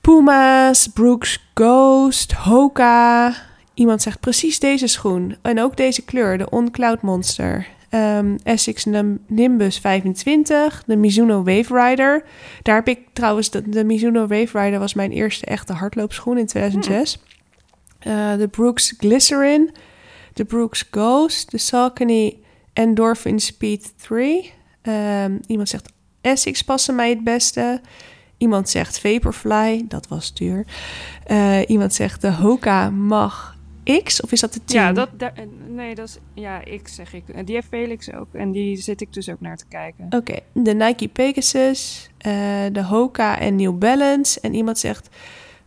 Puma's, Brooks Ghost, Hoka. Iemand zegt precies deze schoen. En ook deze kleur, de On Cloud Monster. Um, Essex Nimbus 25, de Mizuno Wave Rider. Daar heb ik trouwens, de, de Mizuno Wave Rider was mijn eerste echte hardloopschoen in 2006. Uh, de Brooks Glycerin, de Brooks Ghost, de Saucony Endorphin Speed 3. Um, iemand zegt Essex passen mij het beste. Iemand zegt Vaporfly, dat was duur. Uh, iemand zegt de Hoka Mag X, of is dat de 10? Ja, dat, nee, dat is, ja, X zeg ik. Die heeft Felix ook en die zit ik dus ook naar te kijken. Oké, de Nike Pegasus, uh, de Hoka en New Balance. En iemand zegt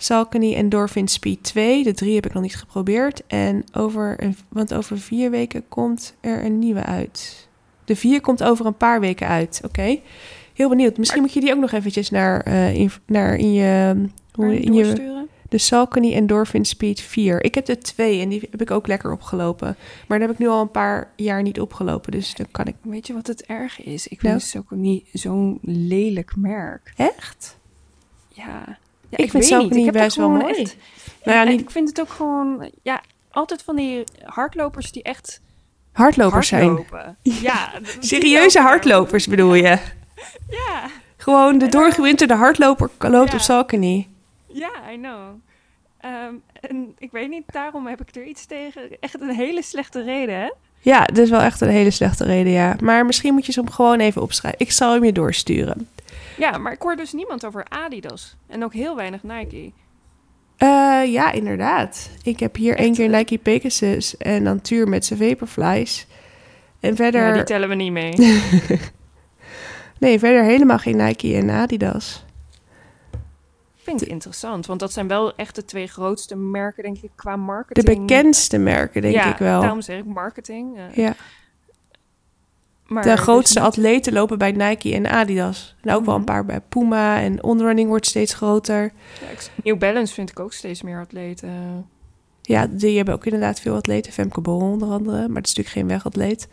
Saucony Endorphin Speed 2. De 3 heb ik nog niet geprobeerd. En over, een, want over vier weken komt er een nieuwe uit. De 4 komt over een paar weken uit, oké. Heel benieuwd. Misschien moet je die ook nog eventjes naar, uh, in, naar in je... Hoe, in je de Saucony Endorphin Speed 4. Ik heb de twee en die heb ik ook lekker opgelopen. Maar daar heb ik nu al een paar jaar niet opgelopen, dus dan kan ik... Weet je wat het erg is? Ik vind nou? Saucony zo'n lelijk merk. Echt? Ja. Ja ik, vind Saucony best wel mooi. Echt, nou ja, niet... Ik vind het ook gewoon... Ja, altijd van die hardlopers die echt... Hardlopers zijn. Ja. [laughs] Serieuze hardlopers bedoel je? [laughs] Ja. Gewoon de doorgewinterde hardloper loopt ja. op Saucony. Ja, I know. Ehm, en ik weet niet, daarom heb ik er iets tegen. Echt een hele slechte reden, hè? Ja, dat is wel echt een hele slechte reden, ja. Maar misschien moet je ze hem gewoon even opschrijven. Ik zal hem je doorsturen. Ja, maar ik hoor dus niemand over Adidas. En ook heel weinig Nike. Uh, ja, inderdaad. Ik heb hier één keer Nike Pegasus en dan Tuur met zijn Vaporflies. En verder... Ja, die tellen we niet mee. [laughs] nee, verder helemaal geen Nike en Adidas. Vind ik interessant, want dat zijn wel echt de twee grootste merken, denk ik, qua marketing. De bekendste merken, denk ja, ik wel. daarom zeg ik marketing. Uh, ja. Maar de grootste dus atleten lopen bij Nike en Adidas. En ook wel een mhm. paar bij Puma en onrunning wordt steeds groter. New Balance vind ik ook steeds meer atleten. Ja, die hebben ook inderdaad veel atleten. Femke Bol onder andere, maar het is natuurlijk geen wegatleet.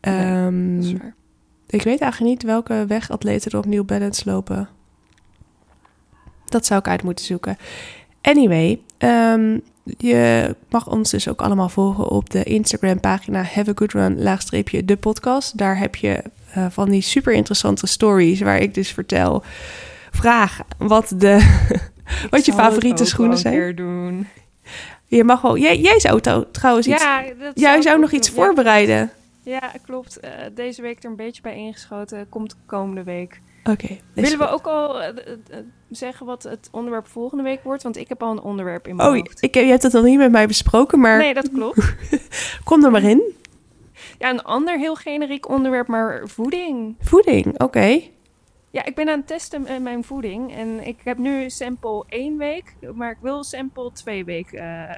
Nee, um, ik weet eigenlijk niet welke wegatleten er op New Balance lopen. Dat zou ik uit moeten zoeken. Anyway, um, je mag ons dus ook allemaal volgen op de Instagram pagina Have a Good Run laagstreepje de podcast. Daar heb je uh, van die super interessante stories waar ik dus vertel. Vraag wat, de, [laughs] wat je favoriete schoenen zijn. Doen. Je mag wel. Jij, jij zou trouwens iets. Ja, dat jij zou, nog iets voorbereiden. Ja, klopt. Uh, deze week er een beetje bij ingeschoten. Komt komende week. Oké. Willen we ook al uh, zeggen wat het onderwerp volgende week wordt? Want ik heb al een onderwerp in mijn oh, hoofd. Ik, je hebt het al niet met mij besproken, maar... Nee, dat klopt. [laughs] Kom er maar in. Ja, een ander heel generiek onderwerp, maar voeding. Voeding, oké. Ja, ik ben aan het testen met mijn voeding. En ik heb nu sample één week, maar ik wil sample twee weken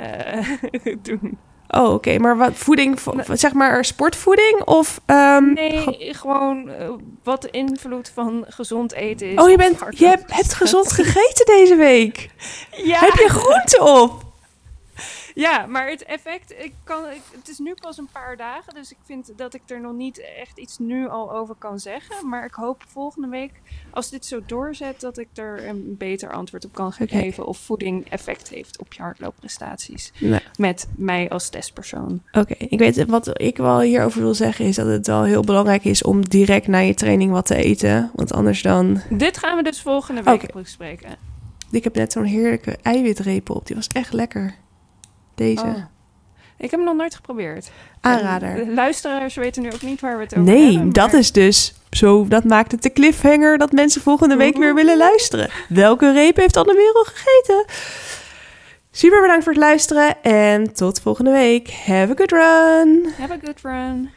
uh, [laughs] doen. Oh, oké. Maar wat voeding, zeg maar sportvoeding of... Um, nee, gewoon uh, wat de invloed van gezond eten is. Oh, je, bent, je hebt, hebt gezond gegeten deze week. [laughs] Ja. Heb je groente op? Ja, maar het effect, ik kan, het is nu pas een paar dagen, dus ik vind dat ik er nog niet echt iets nu al over kan zeggen. Maar ik hoop volgende week, als dit zo doorzet, dat ik er een beter antwoord op kan geven of voeding effect heeft op je hardloopprestaties. Met mij als testpersoon. Oké, ik weet wat ik wel hierover wil zeggen is dat het wel heel belangrijk is om direct na je training wat te eten, want anders dan... Dit gaan we dus volgende week okay. bespreken. Ik heb net zo'n heerlijke eiwitreep op, die was echt lekker. Deze. Oh. Ik heb hem nog nooit geprobeerd. Aanrader. De luisteraars weten nu ook niet waar we het over nee, hebben. Nee, dat is dus zo. Dat maakt het de cliffhanger dat mensen volgende week weer willen luisteren. Welke reep heeft Anne Merel gegeten? Super bedankt voor het luisteren en tot volgende week. Have a good run. Have a good run.